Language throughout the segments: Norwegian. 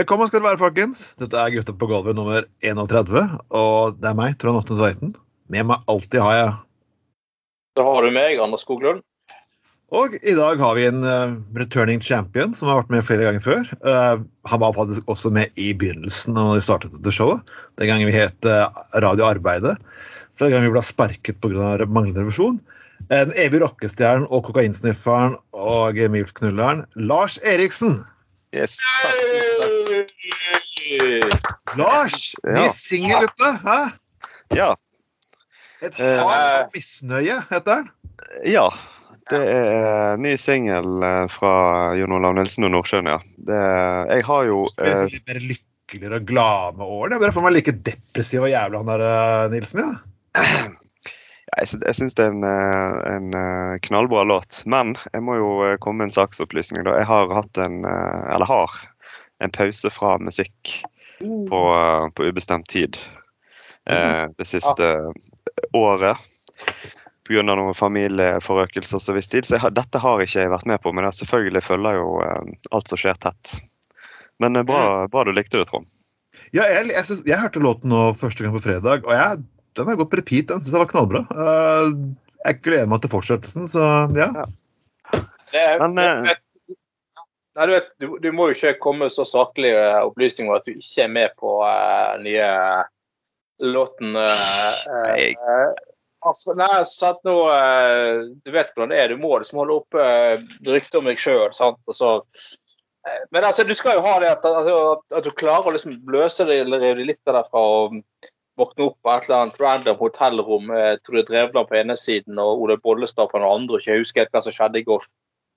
Velkommen skal dere være, folkens. Dette er Gutta på gulvet nummer 31. Og det er meg, Trond Åtne Tveiten. Med meg alltid har jeg Så har du meg, Anders Skoglund. Og i dag har vi en uh, returning champion som har vært med flere ganger før. Uh, han var faktisk også med i begynnelsen da vi startet dette showet. Den gangen vi het uh, Radio Arbeidet. Den gangen vi ble sparket pga. manglende revisjon. En evig rockestjernen og kokainsnifferen og milf-knulleren Lars Eriksen. Yes. Lars! Ny Ja. singel ute! Hæ? Ja. Et hardt hav av misnøye, heter den. ja. Det er ny singel eh, fra Jon Olav Nilsen og Nordsjøen, ja. Det, jeg har jo eh, litt mer lykkeligere og glad med årene. Dere får meg like depressiv og jævla han der eh, Nilsen, ja. Jeg, sy- jeg syns det er en, eh, en eh, knallbra låt. Men jeg må jo eh, komme med en saksopplysning. da. Jeg har hatt en eh, Eller har en pause fra musikk på, eh, på ubestemt tid eh, det siste året. Pga. noen familieforøkelser og så viss tid. Så jeg har, dette har ikke jeg vært med på, men jeg selvfølgelig følger jo eh, alt som skjer tett. Men eh, bra, bra du likte det, Trond. ja jeg, jeg, synes, jeg hørte låten nå første gang på fredag, og jeg, den har gått på repeat. Den syns jeg var knallbra. Uh, jeg gleder meg til fortsettelsen, så ja. Det er, Men, eh, Nei, du, vet, du, du må jo ikke komme med så saklige opplysninger at du ikke er med på uh, nye låten uh, altså, Nei, sant nå eh, Du vet hvordan det er. Du må liksom holde oppe uh, ryktet om deg sjøl. Men altså, du skal jo ha det at, altså, at, du klarer å liksom løse det eller rive litt av det fra å våkne opp på et eller annet random hotellrom Trude Drevland på ene siden og Ole Bollestad på den andre, ikke husker hva som skjedde i går.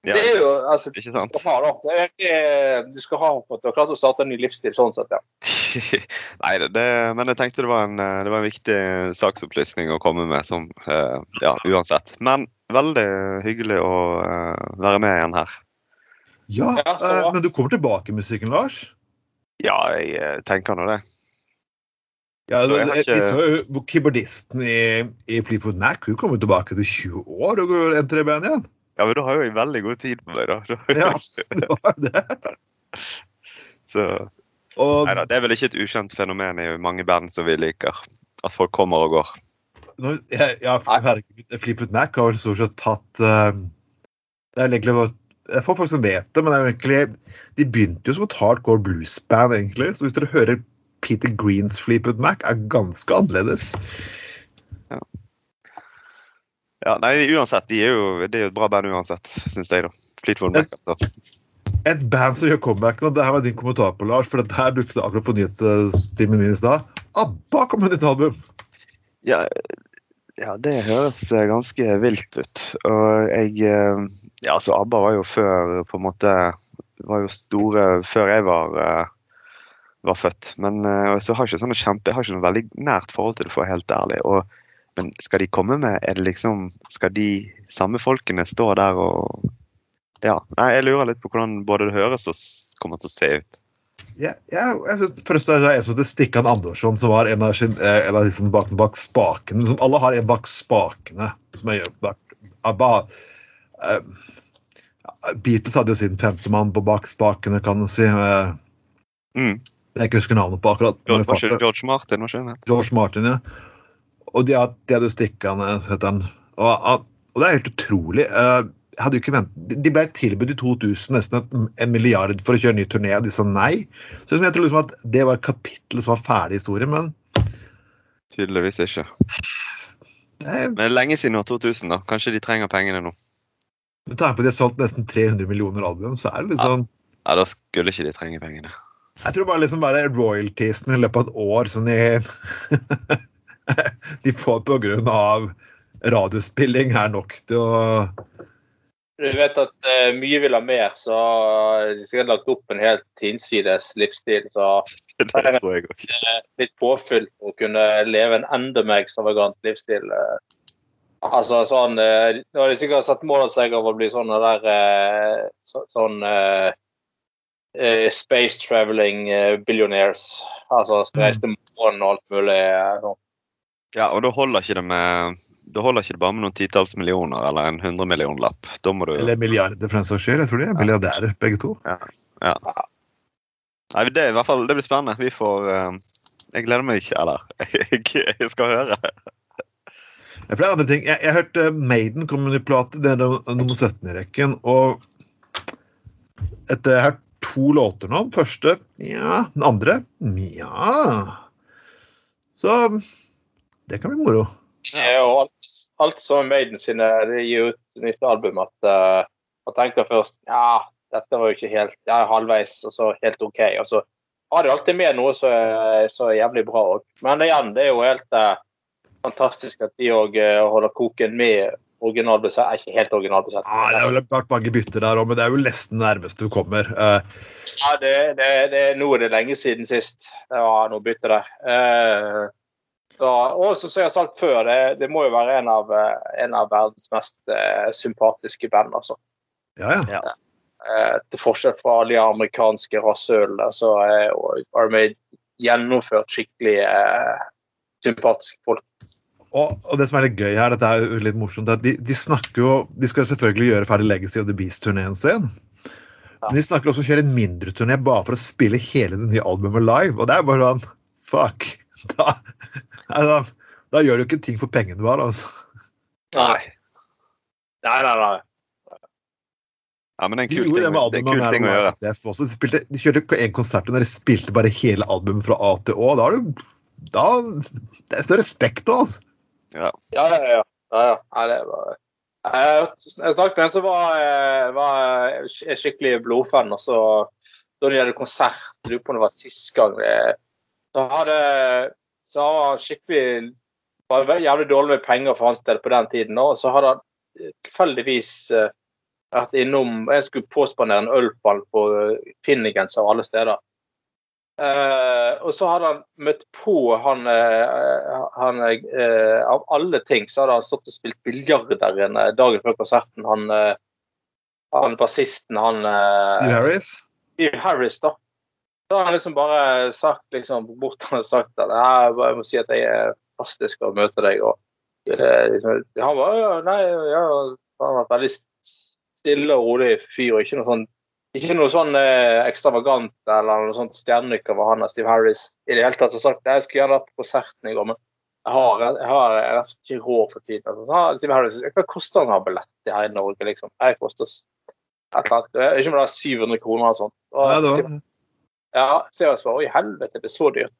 Ja, Det er jo altså, ikke sant? er du skal ha for at du har klart å starte en ny livsstil sånn sett, ja. Nei, det, det, men jeg tenkte det var, en, det var en viktig saksopplysning å komme med, som eh, Ja, uansett. Men veldig hyggelig å eh, være med igjen her. ja Ja, eh, men du kommer tilbake i musikken, Lars? Ja, jeg eh, tenker nå det. Ja, Så jeg ikke- Vi så jo keyboardisten i, i Fleetwood Mac. Hun kommer tilbake til 20 år og går entrer i band igjen. Ja, men da har jo jeg veldig god tid på meg, da. Ja, du har det. Så, Og neida, det er vel ikke et ukjent fenomen i mange band som vi liker. At folk kommer og går. Nå, jeg, ja, herregud, Flippet Mac har vel stort sett tatt uh, Det er egentlig Jeg får folk som vet det, men det er jo egentlig de begynte jo som et hardcore bluesband, egentlig. Så hvis dere hører Peter Greens Flippet Mac, er ganske annerledes. Ja, nei, uansett. De er jo, det er jo et bra band uansett, syns jeg, da. Fleetwood Mac. Altså. Et band som gjør comeback nå, det her var din kommentar på, Lars, for det her dukket akkurat på nyhetsstimen min i stad. ABBA kom med nytt album! Ja, ja, det høres eh, ganske vilt ut. Og jeg eh, Ja, altså, ABBA var jo før på en måte Var jo store før jeg var eh, var født. Men så har jeg ikke sånn kjempe, jeg har ikke noe veldig nært forhold til det, for å være helt ærlig. Og, men skal de komme med Er det liksom Skal de samme folkene stå der og Ja. Nei, jeg lurer litt på hvordan både det høres og kommer til å se ut. Ja, ja, jeg synes, først er det en som heter Stikkan Andersson, som var en av, sin, eh, en av de som bak, bak spakene. Liksom, alle har en bak spakene. som er bak, ABBA. uh, Beatles hadde jo sin femte mann på bak spakene, kan du si. Uh, Mm. jeg ikke husker navnet på akkurat. George, George Martin, var ikke det? George Martin, ja. Og de, hadde jo Stikkan, heter han. Og, og det er helt utrolig. eh, jeg hadde jo ikke ventet. De- ble tilbudt i 2000 nesten en milliard for å kjøre ny turné, og de sa nei. Så jeg tror liksom at det var et kapittel som var ferdig historie, men Tydeligvis ikke. nei, Men det er lenge siden år 2000, da. Kanskje de trenger pengene nå. med tanke på at de har solgt nesten 300 millioner album, så er det liksom Ja. sånn Ja, da skulle ikke de trenge pengene. Jeg tror bare liksom bare royaltiesene i løpet av et år som de De får av radiospilling, er nok til å Du vet at uh, mye vil ha mer, så de skal ha lagt opp en helt hinsides livsstil. Så Det tror jeg òg. litt påfylt å kunne leve en enda mer ekstravagant livsstil. eh. Altså sånn eh, Nå har de sikkert satt mål av seg av å bli sånne der eh, så, Sånn eh, eh, space traveling eh, billionaires. Altså skal reise til månen og alt mulig. eh, sånn. Ja, og da holder ikke det med da holder ikke det bare med noen titalls millioner eller en hundremillionlapp. Du Eller milliarder, for den saks skyld. Jeg tror de er milliardærer, begge to. Ja. Nei, det, er i hvert fall, det blir spennende. Vi får eh, Jeg gleder meg ikke, eller jeg, jeg skal høre. Ja, flere andre ting. Jeg, jeg hørte Maiden komme med ny plate. Det er nummer 17 i rekken. Og etter jeg har to låter nå. Den første ja. Den andre ja. Så det kan bli moro. Ja, og alt, alt som Maiden sine de gir ut nytt album, at uh, man tenker først ja, dette var jo ikke helt ja, halvveis, og så helt OK. Og så har de alltid med noe som er så jævlig bra òg. Men igjen, det er jo helt uh, fantastisk at de òg holder koken med originalbesett. Ikke helt originalbesett. Ja, det er vel vært mange bytter der òg, men det er jo nesten nærmest du kommer. Uh. Ja, det, det, det, nå er det lenge siden sist det var noe bytte der. Uh, og så som jeg har sagt før, det, det må jo være en av, eh, en av verdens mest eh, sympatiske band. altså. ja, ja. Eh, til forskjell fra alle de amerikanske rasshølene, så er vi gjennomført skikkelig eh, sympatiske folk. Og, og det som er litt gøy her, dette er jo litt morsomt, er at de, de snakker jo De skal selvfølgelig gjøre ferdig Legacy of the Beast-turneen sin. Men de snakker også om å kjøre en mindre turné bare for å spille hele det nye albumet live. Og det er bare sånn Fuck. Da, altså, da gjør du ikke ting for pengene du har, altså. Nei. Nei, nei, nei. Ja, men det er en kul de, ting, med det er en kul ting å gjøre. Det. De, spilte, de kjørte én konsert der de spilte bare hele albumet fra A til Å. Da har du da, Det er så respekt da, altså. Ja, ja, ja. ja, ja. Nei, det var... Jeg jeg snakket med en som var, eh, var sk- skikkelig blodfan. og så Da de hadde konsert, lurer på om det var sist gang det- Så hadde så han var skikkelig var jævlig dårlig med penger for hans del på den tiden. Og så hadde han eh, tilfeldigvis eh, vært innom Jeg skulle påspandere en ølball på Finnigens eh, Finnegens av alle steder. Eh, og så hadde han møtt på han, han eh, Av alle ting så hadde han stått og spilt biljard der en, eh, dagen før konserten. Han, han bassisten, han Steve Harris. Steve Harris, da. Så har han liksom bare sagt liksom, bort han har sagt at jeg, må si at jeg er fantastisk å møte deg. Og, liksom, han var ja, nei, ja, han har vært veldig stille og rolig fyr. og Ikke noe sånn ikke noe sånn eh, ekstravagant eller noe sånt stjernenyk over han og Steve Harris. i det hele tatt. har sagt, Jeg skulle gjerne vært på konserten i går, men jeg har, jeg har, jeg har ikke råd for tiden. Altså, så Steve Harris, Hva koster han å ha billett her i Norge? liksom? Jeg koster et eller annet, ikke om det er 700 kroner eller sånt. Og Ja, det var, ja, så jeg svarer, i helvete, det er så dyrt.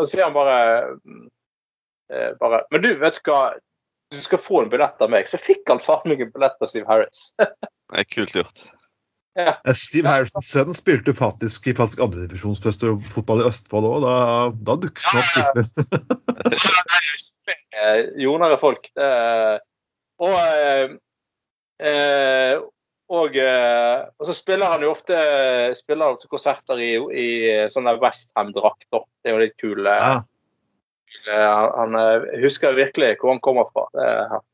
Så sier han bare, mm, eh, bare Men du, vet du hva, du skal få en billett av meg. Så fikk han faen meg en billett av Steve Harris. Det er kult gjort. Ja. Steve Harrisons sønn spilte faktisk i faktisk andredivisjonsfotball i Østfold òg. Da, da dukket han opp. Eh, Jordnære folk. Det, er- og eh, eh, og, eh, og så spiller han jo ofte spiller han ofte konserter i, i sånne Westham-drakter. Det er jo litt kul. eh, Ja. Han, Han eh, husker virkelig hvor han kommer fra. Det, er-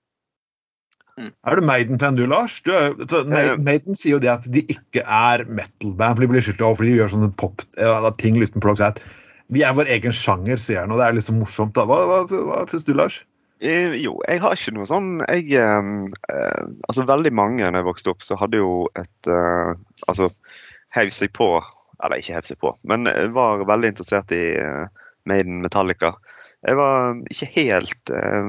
Er du Maiden-fan du, Lars? Du, du, Maiden, Maiden sier jo det at de ikke er metal-band, for de blir skyldt av fordi de gjør sånne pop eller ting uten plugg. Vi er vår egen sjanger, sier han, og det er liksom morsomt. da. Hva, hva, hva syns du, Lars? Eh, Jo, jeg har ikke noe sånn jeg, eh, eh, Altså, veldig mange når jeg vokste opp, så hadde jo et eh, Altså, heiv seg på Eller ikke heiv seg på, men jeg var veldig interessert i eh, Maiden Metallica. Jeg var ikke helt eh,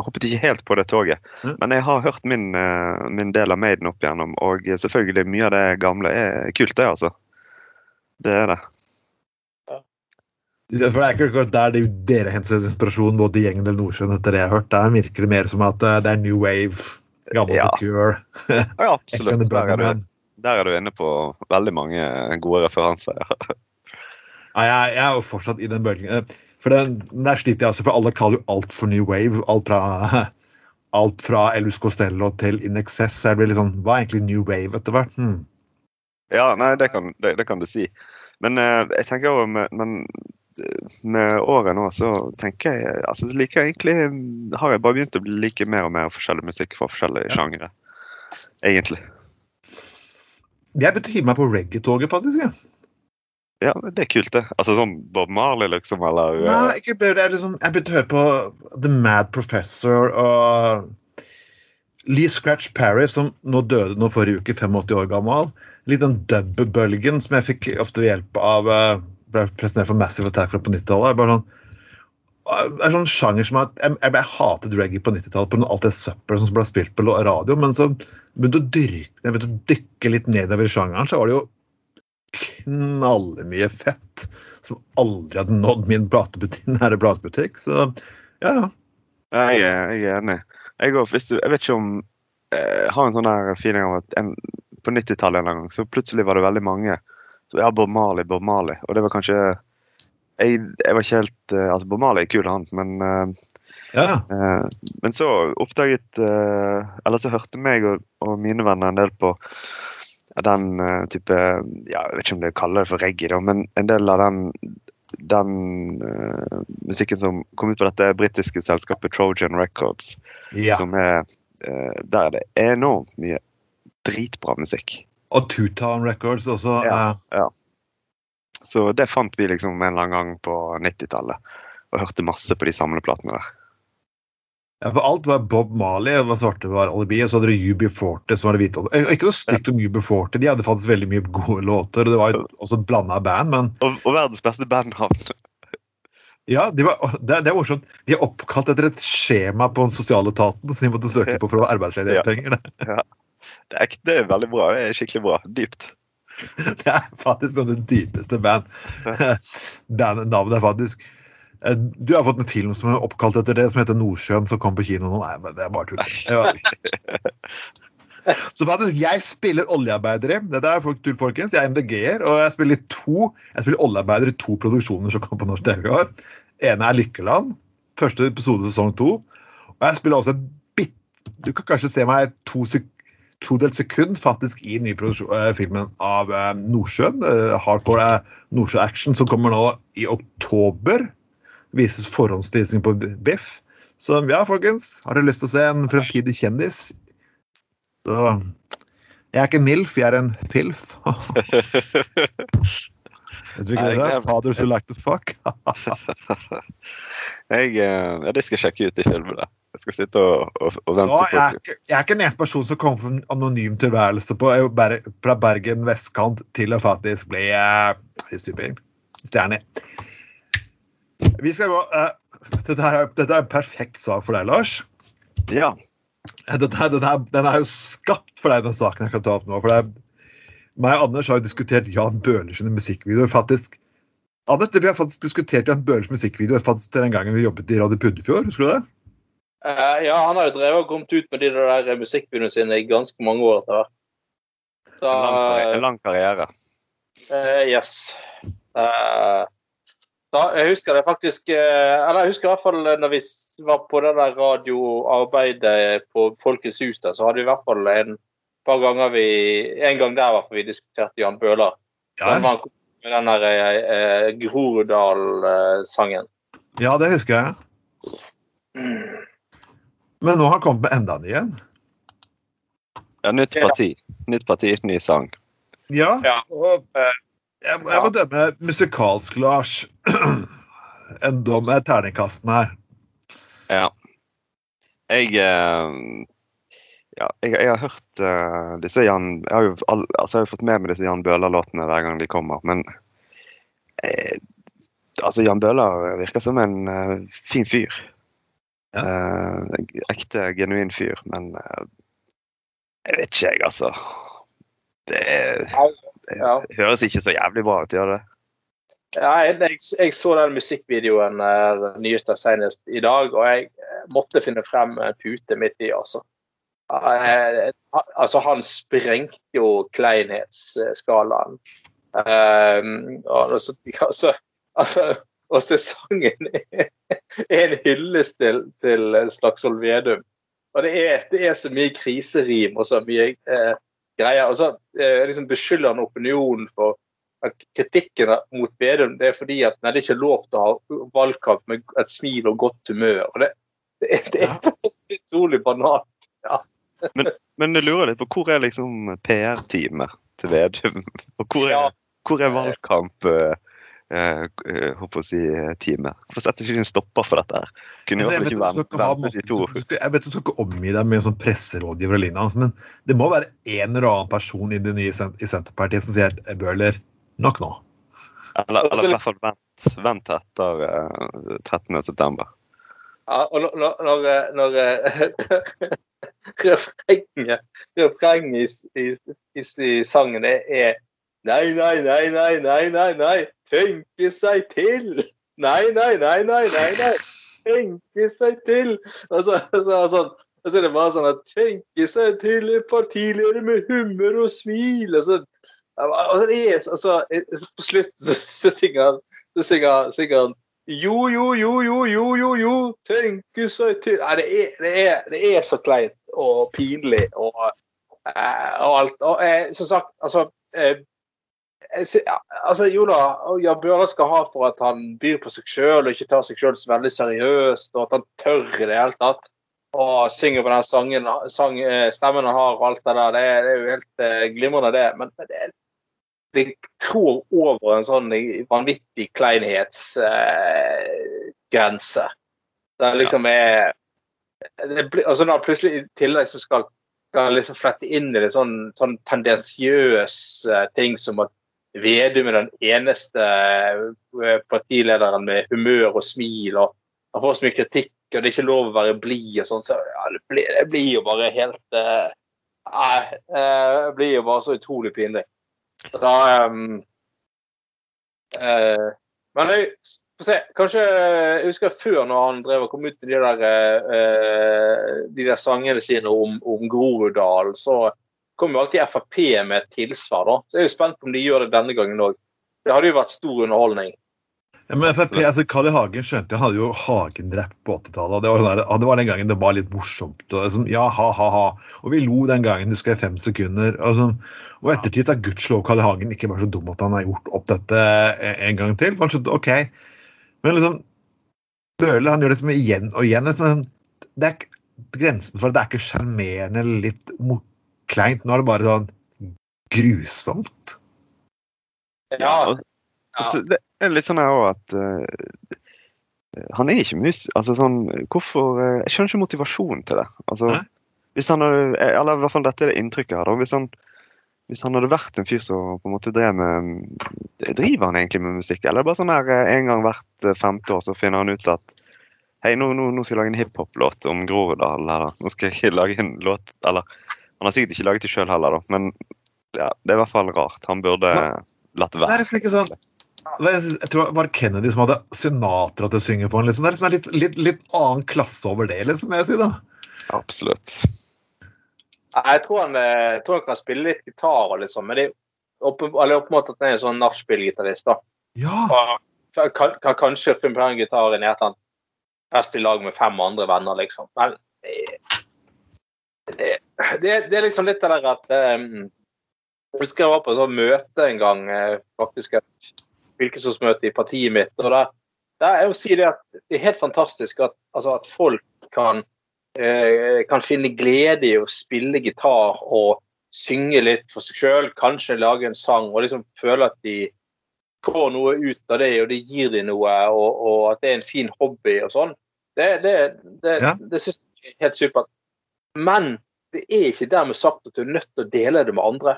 Hoppet ikke helt på det toget. Mm. Men jeg har hørt min, eh, min del av Maiden opp igjennom, og selvfølgelig mye av det gamle er kult, det, altså. Det er det. For det er ikke akkurat der de, dere henter inspirasjon, både gjengen eller Nordsjøen, etter det jeg har hørt. Der virker det mer som at eh, det er new wave, gammel Ja. Cure, Ja, absolutt. Der er, du, der er du inne på veldig mange gode referanser. Ja, jeg, jeg er jo fortsatt i den bølgen. Eh, For den, der sliter jeg altså, for alle kaller jo alt for new wave. Alt fra alt fra Elvis Costello til In Excess. Så det blir litt sånn, Hva er egentlig New Wave etter hvert? Hmm. Ja, nei, det kan, det, det kan du si. Men uh, jeg tenker jo men, med året nå, så tenker jeg altså så liker jeg egentlig Har jeg bare begynt å like mer og mer forskjellig musikk fra forskjellige Ja. sjangere. Egentlig. Jeg begynte å hive meg på reggae-toget, faktisk. Ja. Ja, det er kult, det. Altså sånn Bob Marley, liksom, eller eh, Nei, ikke bare, jeg, liksom, jeg begynte å høre på The Mad Professor og Lee Scratch Parry, som nå døde nå forrige uke, 85 år gammel. Litt den dub-bølgen som jeg fikk ofte ved hjelp av eh, ble presentert for Massive Attack fra på 90-tallet. Bare sånn, det er sånn sjanger som at Jeg, jeg, jeg hatet reggae på 90-tallet pga. alt det søppelet som ble spilt på radio, men så begynte å dyrke, jeg begynte å dykke litt nedover i sjangeren, så var det jo knallmye fett som aldri hadde nådd min nære platebutikk. Så ja, ja. Jeg, er- er enig. Jeg, går, hvis jeg vet ikke om Jeg har en sånn her feeling av at en, på 90-tallet en gang, så plutselig var det veldig mange. Så ja, Bob Marley, Bob Marley. Og det var kanskje Jeg, jeg var ikke helt eh, Altså, Bob Marley er kul, han, men eh, ja. Eh, Men så oppdaget Eller så hørte meg og, og mine venner en del på den type ja, Jeg vet ikke om det kaller det for reggae, da, men en del av den, den uh, musikken som kom ut på dette britiske selskapet Trojan Records, ja. som er uh, Der er det enormt mye dritbra musikk. Og Two Town Records også. Ja. ja. Så det fant vi liksom en eller annen gang på 90-tallet. Og hørte masse på de samleplatene der. Ja, for alt var Bob Marley, det svarte var Alibi, og så hadde du UB40 som var det hvite. Eh, Ikke noe stygt om UB40, de hadde faktisk veldig mye gode låter. og Det var jo også et blanda band, men Og, og verdens beste bandnavn. ja, de var, det, det er morsomt. De er oppkalt etter et skjema på den sosiale etaten som de måtte søke på for å ha arbeidsledighetspenger. Det, Det er, det er veldig bra. Det er skikkelig bra. Dypt. det er faktisk sånn det dypeste band. Bandnavnet er faktisk Eh, Du har fått en film som er oppkalt etter det, som heter Nordsjøen, som kom på kino nå. Nei, men det er bare tull. Så faktisk, jeg spiller oljearbeidere. Dette er tull, folkens. Jeg er MDG-er, og jeg spiller to Jeg spiller oljearbeidere i to produksjoner som kom på norsk TV i år. ene er Lykkeland. Første episode sesong to. Og jeg spiller også en bit Du kan kanskje se meg to sek todelt sekund faktisk i nyfilmen av eh, Nordsjøen. Eh, hardcore eh, Nordsjø-action som kommer nå i oktober. Vises forhåndsvisning på Biff. Så ja, folkens. Har dere lyst til å se en fremtidig kjendis? Så Jeg er ikke en MILF, jeg er en FILF. Vet du ikke det? glem- Fathers who like to fuck. Jeg, eh, ja, det skal jeg sjekke ut i filmene. Jeg skal sitte og, og, og vente jeg er, jeg er ikke den eneste personen som kommer fra en anonym tilværelse på, fra Bergen vestkant til å faktisk bli uh, stjerne. Vi skal gå uh, dette, er- dette er en perfekt sak for deg, Lars. Ja. Dette, Dette, den, er, jo skapt for deg, den saken jeg kan ta opp nå. for det meg og Anders har jo diskutert Jan Bøhler sine musikkvideoer. faktisk. Anders, vi har faktisk diskutert Jan Bøhlers musikkvideoer faktisk den gangen vi jobbet i Radio Puddefjord. Husker du det? Eh, ja, han har jo drevet og kommet ut med de der musikkvideoene sine i ganske mange år etter hvert. Så En lang, karri- en lang karriere. Uh, Yes. Uh, da, jeg husker det faktisk eh, Eller jeg husker i hvert fall når vi var på det der radioarbeidet på Folkets hus, der, så hadde vi i hvert fall en par ganger vi En gang der hvert vi diskuterte Jan Bøhler. Ja, han kom med den der Groruddal-sangen. ja det husker jeg. Men nå har han kommet med enda en igjen. Ja, nytt parti. Nytt parti, ny sang. Ja, Ja. og Eh, jeg, jeg må dømme musikalsk, Lars. En dom er terningkasten her. Ja. Jeg eh, Ja, jeg, jeg har hørt uh, disse Jan Jeg har jo all, altså jeg har fått med meg disse Jan Bøhler-låtene hver gang de kommer, men eh, Altså, Jan Bøhler virker som en uh, fin fyr. Ja. Eh, ekte, genuin fyr, men eh, jeg vet ikke, jeg, altså. Det, det Ja. høres ikke så jævlig bra ut, gjør det? Ja, jeg, jeg, jeg så den musikkvideoen eh, den nyeste senest i dag, og jeg eh, måtte finne frem pute midt i, altså. Eh, altså, han sprengte jo kleinhetsskalaen. Um, og så, altså, altså, og sesongen er en hyllest til, til Slagsvold Vedum. Og det er, det er så mye kriserim og så mye eh, greier. Og så eh, liksom beskylder han opinionen for kritikken mot Vedum det er fordi at nei, det er ikke lov til å ha valgkamp med et smil og godt humør. Og det, det, det er så utrolig banalt. Men jeg lurer litt på hvor er liksom PR-teamet til Vedum? Og hvor er, Ja. hvor er valgkamp eh, eh, eh, håper å si, eh, teamet? Hvorfor setter ikke en stopper for dette? her? Kunne Altså, jeg, vet, ikke ikke ha vente de to. skal, jeg vet du skal ikke omgi deg med en sånn presserådgiver og lignende, altså, men det må være en eller annen person i det nye i Senterpartiet som sier at Bøhler, nok nå. Eller, eller i hvert fall vent, vent etter eh, 13.9. Ja, og når, når, når, eh, når eh, refrenget i, i, i, i sangen er, er Nei, nei, nei, nei, nei, nei, nei, tenke seg til! Nei, nei, nei, nei, nei, nei, tenke seg til! Og så, så, sånn, Altså, det bare sånn at tenke seg til en partileder med humør og smil! Og så, yes, så, det er, og så på slutten så, så synger han så synger, synger han jo, jo, jo, jo, jo, jo, jo, tenke seg til Nei, det er, det er, det er så kleint og pinlig og, eh, og alt. Og eh, som sagt, altså eh, jeg sy- ja, altså, Jo da, Jan Bøhler skal ha for at han byr på seg sjøl og ikke tar seg sjøl så veldig seriøst, og at han tør i det hele tatt. Og synger på den sangen, sang, eh, stemmen han har og alt det der. Det er, det er jo helt eh, glimrende, det. Men, men det, det trår over en sånn vanvittig kleinhetsgrense. det liksom er det blir, altså da plutselig i tillegg så skal, skal liksom flette inn i det sånn, sånn tendensiøs eh, ting som at Vedum er den eneste eh, partilederen med humør og smil, og han får så mye kritikk, og det er ikke lov å være blid og sånn. Så ja, det, blir, det blir jo bare helt uh, Nei, eh, det blir jo bare så utrolig pinlig. Da um, uh, Men jeg får se. Kanskje Jeg husker før når han drev og kom ut med de der, uh, de der sangene sine om, om Groruddalen, så kom jo alltid Frp med et tilsvar. da. Så jeg er jo spent på om de gjør det denne gangen òg. Det hadde jo vært stor underholdning. Ja, men FrP, altså Carl I. Hagen skjønte han hadde jo Hagen-rapp på 80-tallet. og Det, var det var den gangen det var litt morsomt. Og liksom, ja, ha, ha, ha. Og vi lo den gangen, husker jeg, fem sekunder. Og, sånn, og ettertid så er gudskjelov Carl I. Hagen ikke bare så dum at han har gjort opp dette en gang til. Han skjønte, ok. Men liksom Bøhler han gjør det liksom igjen og igjen. Liksom, det er grensen for det er ikke sjarmerende eller litt mo- kleint. Nå er det bare sånn grusomt. Ja, Altså, det er litt sånn her òg at uh, han er ikke mus... Altså sånn Hvorfor uh, Jeg skjønner ikke motivasjonen til det. Altså, hvis han hadde, eller i hvert fall dette er det inntrykket jeg har. da, Hvis han, hvis han hadde vært en fyr som på en måte drev med Driver han egentlig med musikk, eller er det bare sånn her eh, en gang hvert eh, femte år så finner han ut at Hei, nå, nå, nå skal jeg lage en hiphop-låt om Groruddalen. Eller nå skal jeg lage en låt Eller han har sikkert ikke laget det sjøl heller, da, men ja, det er i hvert fall rart. Han burde Nei. latt Det er liksom ikke sånn Jeg tror det var Kennedy som hadde Sinatra til å synge for han. Liksom. Det er liksom litt, litt, litt annen klasse over det, liksom, jeg si. da. Absolutt. Jeg tror han, eh, jeg tror han kan spille litt gitar, og liksom, men det er oppmått at han er en sånn nachspiel-gitarist. da. Ja, Og Kan, kan kanskje finne på en gitar i et eller annet fest i lag med fem andre venner, liksom. Men det, det, det, det er liksom litt det der at um, Jeg husker jeg var på et sånt møte en gang, eh, faktisk et fylkesårsmøte i partiet mitt. og da, jeg vil si det at det er helt fantastisk at, altså, at folk kan, eh, kan finne glede i å spille gitar og synge litt for seg sjøl, kanskje lage en sang og liksom føle at de får noe ut av det, og det gir dem noe, og, og at det er en fin hobby og sånn. Det, det, det, Ja. det syns jeg er helt supert. Men det er ikke dermed sagt at du er nødt til å dele det med andre.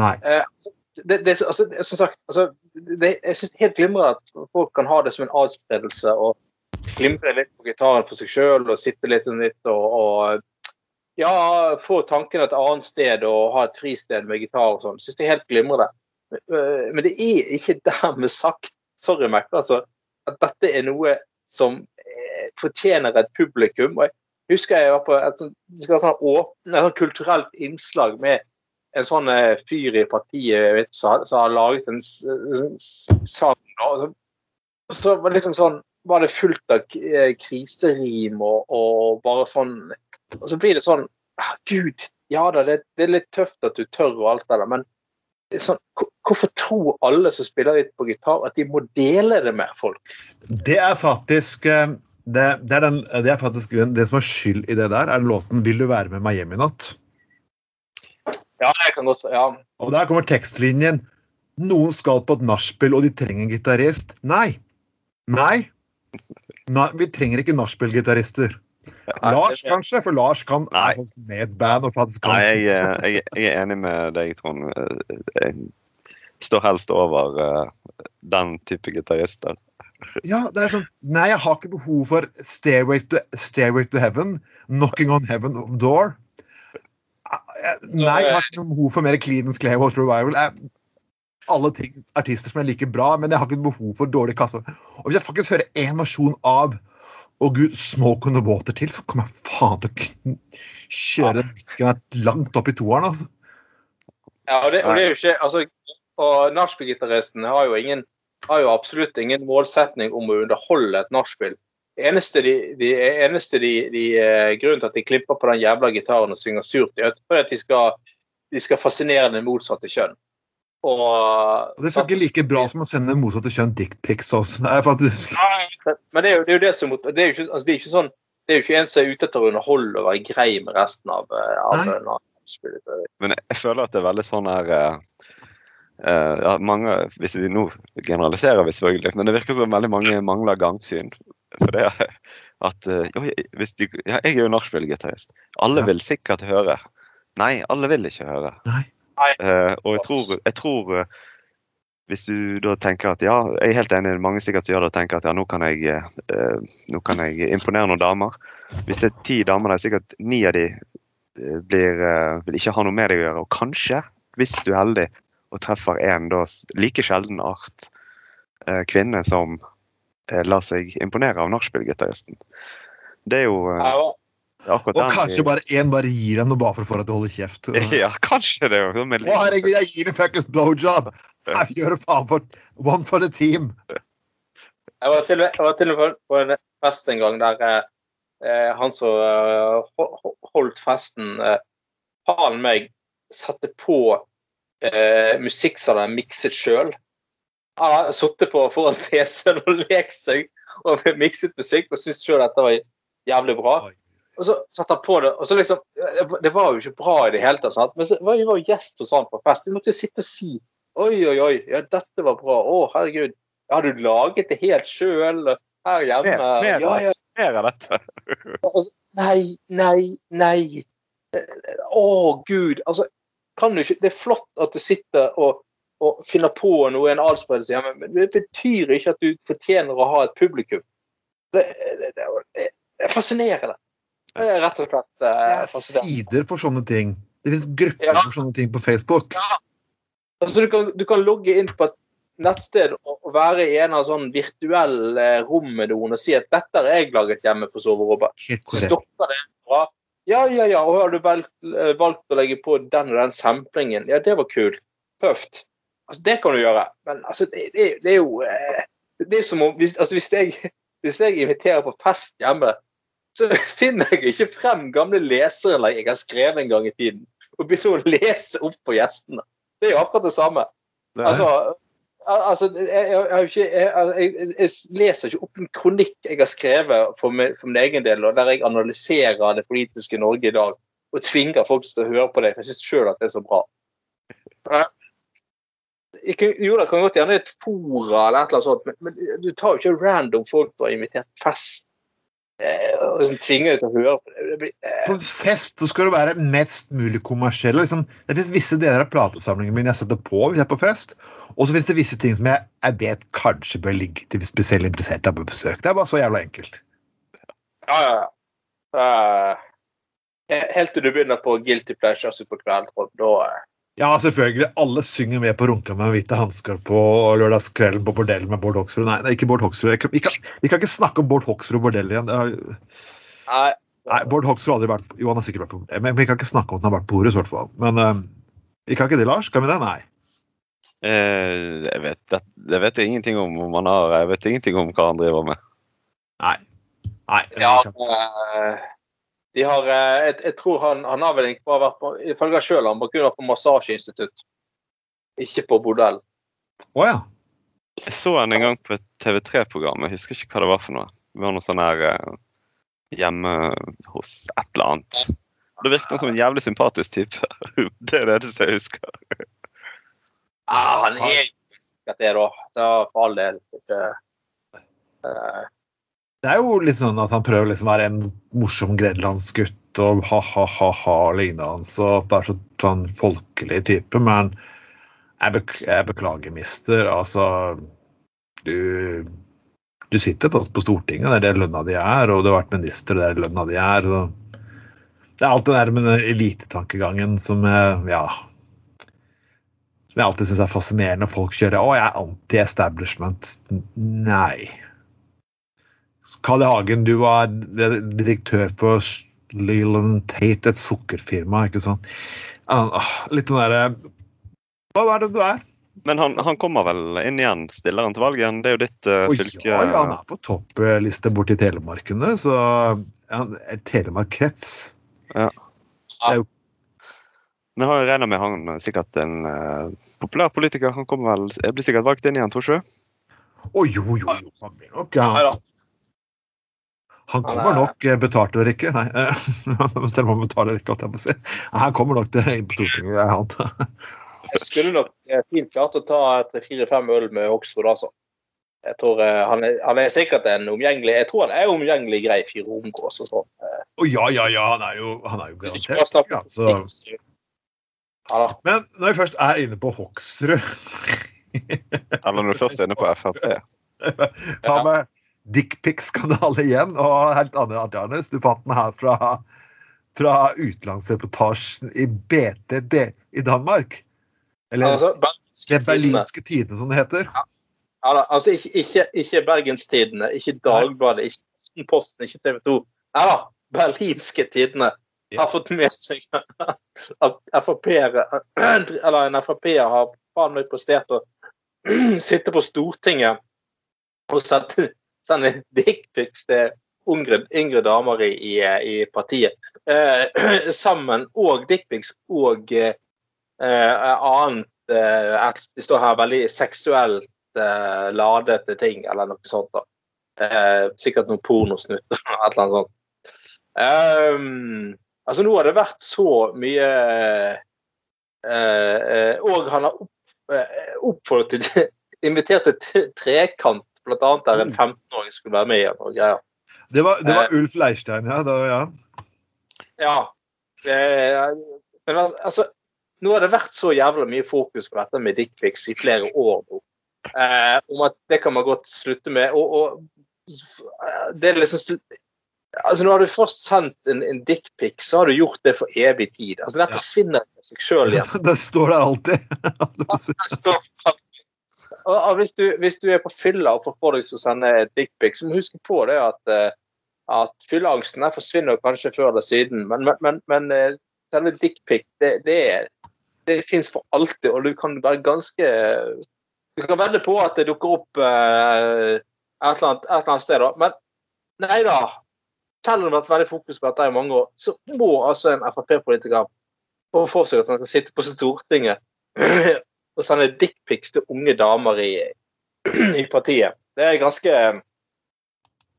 nei. Eh, det, det, altså, som sagt, altså, det, jeg syns helt glimrende at folk kan ha det som en adspredelse og glimre litt på gitaren for seg sjøl og sitte litt sånn litt og, og ja, få tankene et annet sted og ha et fristed med gitar og sånn. Syns det er helt glimrende. Men, Men det er ikke dermed sagt, sorry Mac, altså, at dette er noe som eh, fortjener et publikum. Og jeg husker jeg var på et sånn et sånt kulturelt innslag med en sånn eh, fyr i partiet vet, som som har laget en s- sang. og så- Så var det liksom sånn var det fullt av eh, kriserim og, og bare sånn Og så blir det sånn ah, Gud, ja da, det, det er litt tøft at du tør og alt det der, men sånn, hvorfor tror alle som spiller litt på gitar, at de må dele det med folk? Det er faktisk eh, det, det, er den, det er faktisk den, det som er skyld i det der, er låten 'Vil du være med meg hjem i natt'. Ja, jeg kan godt Ja. Og der kommer tekstlinjen. Noen skal på et nachspiel, og de trenger en gitarist. Nei. Nei. Nei. Vi trenger ikke nachspiel-gitarister. Lars kanskje, for Lars kan Nei. med i et band. og faktisk kan Nei, jeg, eh, jeg, jeg er enig med deg, Trond. Eh, Jeg står helst over uh, den type gitarister. Ja, det er sånn Nei, jeg har ikke behov for Stairway to, Stairway to Heaven, Knocking on Heaven Door. Nei, jeg har ikke noe behov for mer Cleanance Clearwater Revival. Jeg, alle ting, artister som jeg liker bra, men jeg har ikke behov for dårlig kasse. Og hvis jeg faktisk hører én versjon av Å gud, Smoke on the Water til, så kommer jeg faen til å kjøre den mikken langt opp i toeren, altså. Ja, og det, og det er jo ikke altså, Og nachspiel-gitaristen har jo ingen har jo absolutt ingen målsetning om å underholde et nachspiel. Det eneste de, de, eneste de, de eh, Grunnen til at de klipper på den jævla gitaren og synger surt, er at- de skal, de skal fascinere det motsatte kjønn. Og, Og det funker like bra som å sende motsatte kjønn dickpics også. Nei, er faktisk Men det er jo det, er jo det som det er jo ikke, altså, det er ikke sånn det er jo ikke en som er ute etter å underholde og være grei med resten av, eh, av Nei. Men jeg, jeg føler at det er veldig sånn her eh, eh, ja, mange, hvis vi Nå generaliserer vi selvfølgelig, men det virker som veldig mange mangler gangsyn. For det er at uh, jo, hvis de, ja, Jeg er jo nachspiel-gitarist. Alle Ja. vil sikkert høre. Nei, alle vil ikke høre. Nei. Eh, og jeg tror, jeg tror hvis du da tenker at ja, jeg er helt enig, mange sikkert som gjør det og tenker at ja, nå kan jeg, eh, nå kan jeg imponere noen damer. Hvis det er ti damer der, sikkert ni av de blir, eh, vil ikke ha noe med deg å gjøre. Og kanskje, hvis du er heldig og treffer en da like sjelden art eh, kvinne som eh, lar seg imponere av nachspiel-gitaristen. Det er jo eh, Ja, akkurat Og den kanskje bare én bare gir deg noe bare for å få deg til holde kjeft. Ja, kanskje det. jo Å herregud, jeg gir deg fuckings blowjob! Jeg gjør det faen for one for the team. Jeg var til, jeg var til og med på en fest en gang der eh, han som eh, ho- ho- holdt festen, eh, han meg satte på eh, musikk som han hadde mikset sjøl. Han har sittet foran PC-en og lekt seg og mikset musikk og syntes sjøl dette var jævlig bra. Og så satte han på det, og så liksom Det var jo ikke bra i det hele tatt. Sant? Men så var jo gjest hos han på fest. Vi måtte jo sitte og si Oi, oi, oi, ja, dette var bra. Å, herregud. Har du laget det helt sjøl her hjemme? Mer- mer ja, ja. mer av dette. Altså, nei, nei, nei. Å, gud. Altså, kan du ikke Det er flott at du sitter og, og finner på noe i en adspredelse hjemme, men det betyr ikke at du fortjener å ha et publikum. Det, det, det, det er fascinerende. Det er rett og slett eh, Det er sider for sånne ting. Det finnes grupper Ja. for sånne ting på Facebook. Altså, du, kan, du kan logge inn på et nettsted og, være i en av sånn virtuell eh, rom med noen og si at 'dette har jeg laget hjemme på soverommet'. Helt korrekt. stopper det bra. Ja, ja, ja. Og har du valgt, eh, valgt å legge på den og den samplingen? Ja, det var kult. Tøft. Altså, det kan du gjøre. Men altså, det, det, det er jo eh, Det er som om Hvis, altså, hvis, jeg, hvis jeg inviterer på fest hjemme, så finner jeg ikke frem gamle leserinnlegg jeg har skrevet en gang i tiden, og begynner å lese opp for gjestene. Det er jo akkurat det samme. Altså, al- altså jeg, jeg, jeg, har jeg, altså, jeg, jeg leser ikke opp en kronikk jeg har skrevet for, min- for min egen del, og der jeg analyserer det politiske Norge i dag og tvinger folk til å høre på det. for Jeg syns sjøl at det er så bra. Kan, jo, det kan godt gjerne et fora eller et eller annet sånt, men, men du tar jo ikke random folk du har invitert fest og liksom tvinger deg til å høre på det. blir, eh, På fest så skal du være mest mulig kommersiell. Liksom. Det finnes visse deler av platesamlingen min jeg setter på hvis jeg er på fest. Og så finnes det visse ting som jeg, jeg vet kanskje bør ligge til spesielt interesserte på besøk. Det er bare så jævla enkelt. Ja, ja, ja. Uh, Helt til du begynner på Guilty Pleasures på Trond. Da eh, Ja, selvfølgelig. Alle synger med på Runka med hvite hansker på lørdagskvelden på bordell med Bård Hoksrud. Nei, det er ikke Bård Hoksrud. Vi kan, kan ikke snakke om Bård Hoksrud og bordell igjen. Det har, Nei. nei, Bård Hoksrud har aldri vært Jo, han har sikkert vært på bordell, men vi kan ikke snakke om at han har vært på Horus, i hvert fall. Men vi vi kan ikke det, Lars? Kan vi det? Nei. Eh, jeg, vet, det, det vet jeg ingenting om om han har. Jeg vet ingenting om hva han driver med. Nei. Nei. Ja, har, eh, jeg, jeg tror han, han har vel ikke bare vært på Ifølge han sjøl, han bare kunne vært på massasjeinstitutt. Ikke på bordell. Å ja. Jeg så han en gang på et TV3-program, jeg husker ikke hva det var for noe. Det var noe sånn her eh, hjemme hos et eller annet. Det virket som en jævlig sympatisk type. Det er det eneste jeg husker. Ah, han er jo sikkert det, da. Så for all del. Ikke, eh, Det er jo litt sånn at han prøver liksom å være en morsom grenlandsgutt og ha-ha-ha-ha lignende. Så det er så sånn folkelig type. Men jeg, bek jeg beklager, mister. Altså Du, du sitter på, på Stortinget, det er det lønna di er, og du har vært minister, det er lønna di er. Og det er alt det der med den elitetankegangen som ja som jeg alltid syns er fascinerende når folk kjører 'Å, jeg er anti-establishment'. Nei. Carl I. Hagen, du var direktør for Leland Tate, et sukkerfirma, ikke sant? Litt den derre Hva er det du er? Men han, han kommer vel inn igjen? Stiller han til valg igjen? Det er jo ditt uh, fylke. ja, ja, han er på toppliste borti Telemarkene, så han er Telemark krets. Men jeg regner med han er sikkert en uh, populær politiker. Han kommer vel, jeg blir sikkert valgt inn igjen, tror du ikke? Å jo, jo, jo. Han blir nok ja. Nei kommer Han kommer nok eh, betalt eller ikke. Nei, eh, selv om han betaler ikke, holdt jeg på å si. Han kommer nok til på Stortinget, jeg antar. Jeg skulle nok eh, fint klart å ta tre-fire-fem øl med Oxford, altså. Jeg tror eh, han er, han er sikkert en omgjengelig Jeg tror han er omgjengelig grei fyr å omgås og sånn. Å ja, ja, ja. Han er jo, han er jo garantert. Ja, så. Ja. Men når vi først er inne på Hoksrud Eller når du først er inne på Frp. Hva med dickpic-skandale igjen? Og helt annet, Arnes, du fant den her fra, fra utenlandsreportasjen i BTD i Danmark. Eller Altså, det Bergenske Tidende. berlinske tidene, som det heter. Ja, da, altså ikke, ikke, ikke Bergenstidene, ikke Dagbladet, ikke Aftenposten, ikke TV 2. Ja da, Berlinske Tidene har fått med seg at Frp-ere Eller en Frp-er har faen meg prestert å sitte på Stortinget og sende, sende dickpics til yngre, yngre damer i, i, i partiet. Eh, sammen. Og dickpics og eh, annet eh, Det står her veldig seksuelt eh, ladete ting, eller noe sånt. da. Eh, sikkert noen pornosnutter eller et eller annet sånt. Um, altså Nå har det vært så mye Uh, uh, Og han har opp, uh, oppfordret til invitert til trekant, blant annet der en 15-åring skulle være med igjen. og greier. Det var, det var Ulf Leirstein, ja. Da, ja. Ja. Eh, men al- altså, nå har det vært så jævla mye fokus på dette med dickpics i flere år nå. Eh, om at det kan man godt slutte med. Og, og det er liksom Altså, Når har du først sendt en, en dickpic, så har du gjort det for evig tid. Altså, Den Ja. forsvinner av seg sjøl igjen. Det står der alltid. Og, og hvis, du, hvis du er på fylla og får folk deg å sende dickpic, så må du huske på det at, eh, at fylleangsten forsvinner kanskje før eller siden. Men, men, men, men eh, selve dickpic, det, det, det fins for alltid, og du kan være ganske Du kan vedde på at det dukker opp eh, et, eller annet, et eller annet sted. da. Men nei da. Selv om det har vært veldig fokus på dette i mange år, så må altså en Frp-politiker få for seg at han skal sitte på Stortinget og sende dickpics til unge damer i, i partiet. Det er ganske eh,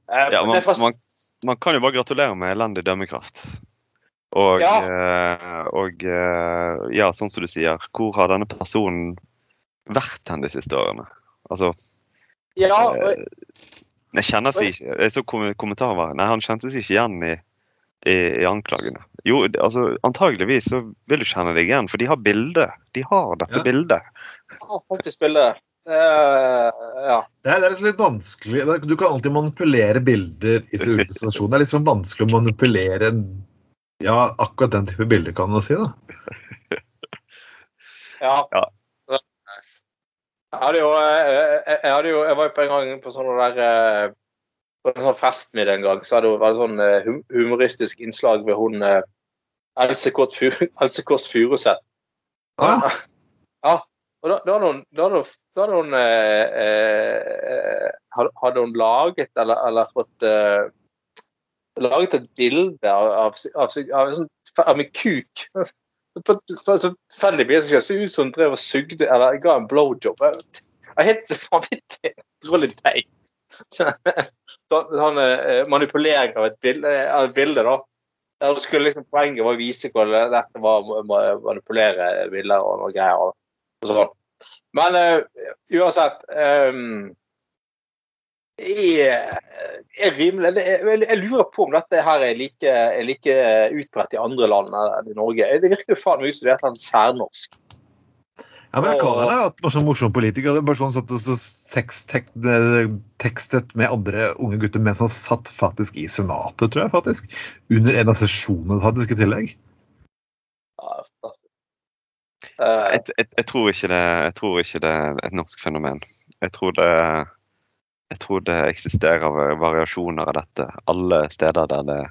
Ja, man, er man, man kan jo bare gratulere med elendig dømmekraft. Og, Ja. eh, og eh, ja, sånn som du sier, hvor har denne personen vært hen de siste årene? Altså, Ja, og, eh, jeg kjenner seg ikke Jeg så kommentarer. Nei, han kjente seg ikke igjen i, i, i anklagene. Jo, altså antageligvis så vil du kjenne deg igjen, for de har bilde. De har dette Ja. bildet. ja, faktisk bildet. Uh, ja. Det er, det er liksom litt vanskelig. Du kan alltid manipulere bilder i så ulike situasjoner. Det er litt sånn vanskelig å manipulere ja, akkurat den type bilder, kan man si. da. ja. Ja. Jeg hadde jo, eh, jeg, jeg, hadde jo, jeg var jo på en gang på sånn der eh, på en sånn festmiddag en gang, så hadde det vært sånn eh, humoristisk innslag ved hun Else Kåss Fu- Else Furuseth. Ah, Ja. Og da, da hadde hun, da hadde hun, da hadde hun eh, eh, hadde- hun laget eller, eller fått eh, laget et bilde av, av, av, av, sånn, av en kuk. På, så tilfeldigvis så ut som hun drev og sugde eller ga en blowjob. Helt vanvittig teit. Sånn eh, manipulering av et bilde, av et bilde da. Der skulle liksom Poenget var å vise hvordan dette var å manipulere bilder og noe greier. Og, sånn. Men uh, uansett um, jeg, jeg, rimelig, jeg, jeg, lurer på om dette her er like, er like utbredt i andre land enn i Norge. Det virker jo faen meg som det er et særnorsk. Ja, Amerikanerne har hatt sånn morsom politiker. Det er bare sånn satt og tekst, tekstet med andre unge gutter mens han satt faktisk i Senatet, tror jeg. faktisk. Under en av sesjonene faktisk i tillegg. Ja, fantastisk. Uh, jeg, jeg, jeg, tror ikke det, jeg tror ikke det er et norsk fenomen. Jeg tror det jeg tror det eksisterer variasjoner av dette alle steder der det,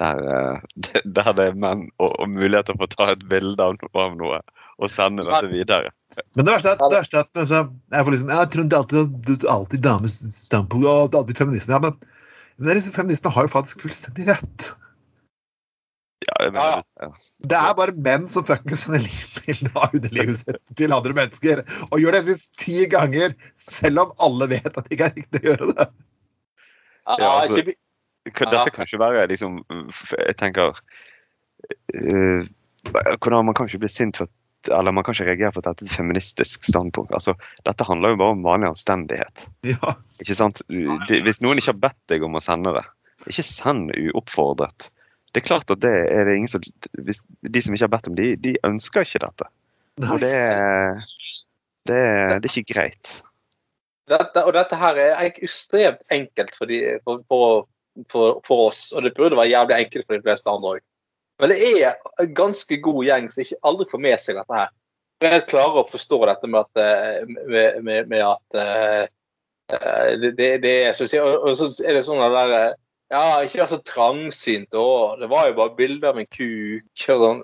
der, eh, der det er menn og, og muligheter for å ta et bilde av, av noe og sende dette videre. Men det verste er, det verste er at altså, jeg får liksom, jeg tror det er alltid, alltid dames standpunkt og alltid feministene. Ja, men, men feministene har jo faktisk fullstendig rett. Ja, mener, ja. Det er bare menn som fuckings sender bilde av underlivet sitt til andre mennesker. Og gjør det minst ti ganger, selv om alle vet at det ikke er riktig å gjøre det. Ja, altså, dette kan ikke være liksom Jeg tenker uh, hvordan Man kan ikke bli sint for eller man kan ikke reagere på at dette er et feministisk standpunkt. Altså, dette handler jo bare om vanlig anstendighet. Ja. Ikke sant? Hvis noen ikke har bedt deg om å sende det, ikke send uoppfordret det er klart at det er det ingen som hvis, De som ikke har bedt om det, de ønsker ikke dette. Og det, det, det er ikke greit. Dette, og dette her er ekstremt enkelt for, de, for, for, for, oss, og det burde være jævlig enkelt for de fleste andre òg. Men det er en ganske god gjeng som ikke aldri får med seg dette her. Jeg klarer å forstå dette med at, eh, med, med, med at uh, det, det, er så, og så er det sånn at der, ja, ikke vær så trangsynt. Å, det var jo bare bilder av en kuk og sånn.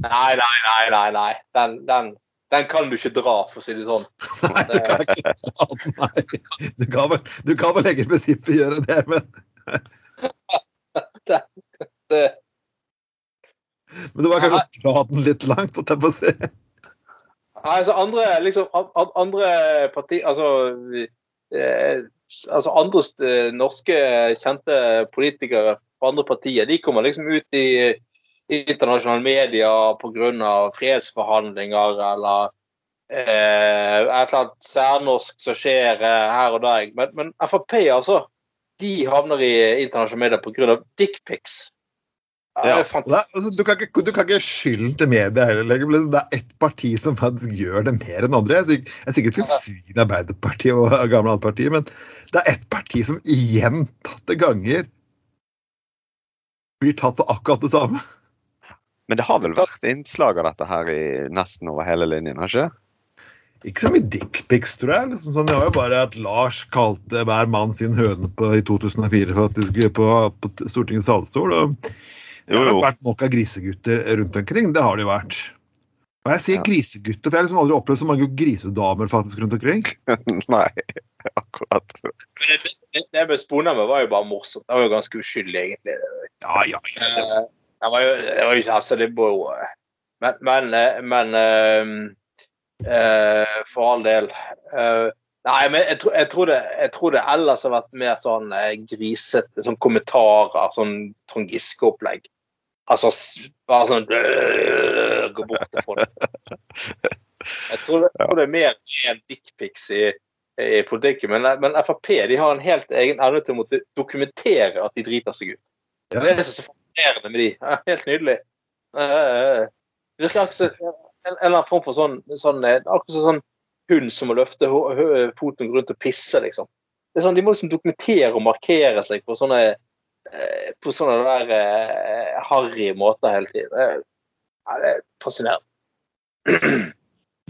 Nei, nei, nei, nei. nei. Den, den, den, kan du ikke dra, for å si det sånn. Nei, du kan ikke dra nei. Du kan vel, du kan vel egentlig i prinsippet gjøre det, men det, det. Men det var kanskje å dra den litt langt, holdt jeg på å si. Nei, altså andre, liksom, andre partier Altså eh, altså andre eh, norske kjente politikere fra andre partier de kommer liksom ut i internasjonale medier pga. fredsforhandlinger eller eh, et eller annet særnorsk som skjer eh, her og der. Men, men Frp, altså, de havner i internasjonale medier pga. dickpics. Ja. Altså, du, kan ikke, du kan ikke skylden til media heller. Det er ett parti som faktisk gjør det mer enn andre. Jeg er sikkert ikke svin Arbeiderpartiet og gamle partier, men det er ett parti som gjentatte ganger blir tatt av akkurat det samme. Men det har vel vært innslag av dette her i nesten over hele linjen, har ikke Ikke som i dickpics, tror jeg. Liksom sånn, det var jo bare at Lars kalte hver mann sin høne på, i 2004 faktisk på, på Stortingets salestol. og det har nok vært nok av grisegutter rundt omkring. Det har det jo vært. Og jeg sier ja. grisegutter, for jeg har liksom aldri opplevd så mange grisedamer faktisk rundt omkring. Nei, akkurat. Det, det med sponene var jo bare morsomt. Det var jo ganske uskyldig, egentlig. Ja, ja, ja. Det var, jo, det var jo altså, det var jo Men, men, men uh, uh, for all del uh, Nei, men jeg, tror, jeg, tror det, jeg tror det ellers har vært mer sånn grisete sånn kommentarer, sånn Trond Giske-opplegg. Altså bare sånn Gå bort til folk. Jeg tror, jeg tror det er mer enn dickpics i, i politikken. Men, men, Frp de har en helt egen evne til å måtte dokumentere at de driter seg ut. Ja. Det er så fascinerende med de. Helt nydelig. Det virker akkurat som en, eller annen form for sånn, sånn akkurat som sånn hund som må løfte foten rundt og pisse, liksom. Det er sånn, De må liksom dokumentere og markere seg på sånne Eh, på sånne der uh, harry måter hele tiden. Ja, det er fascinerende.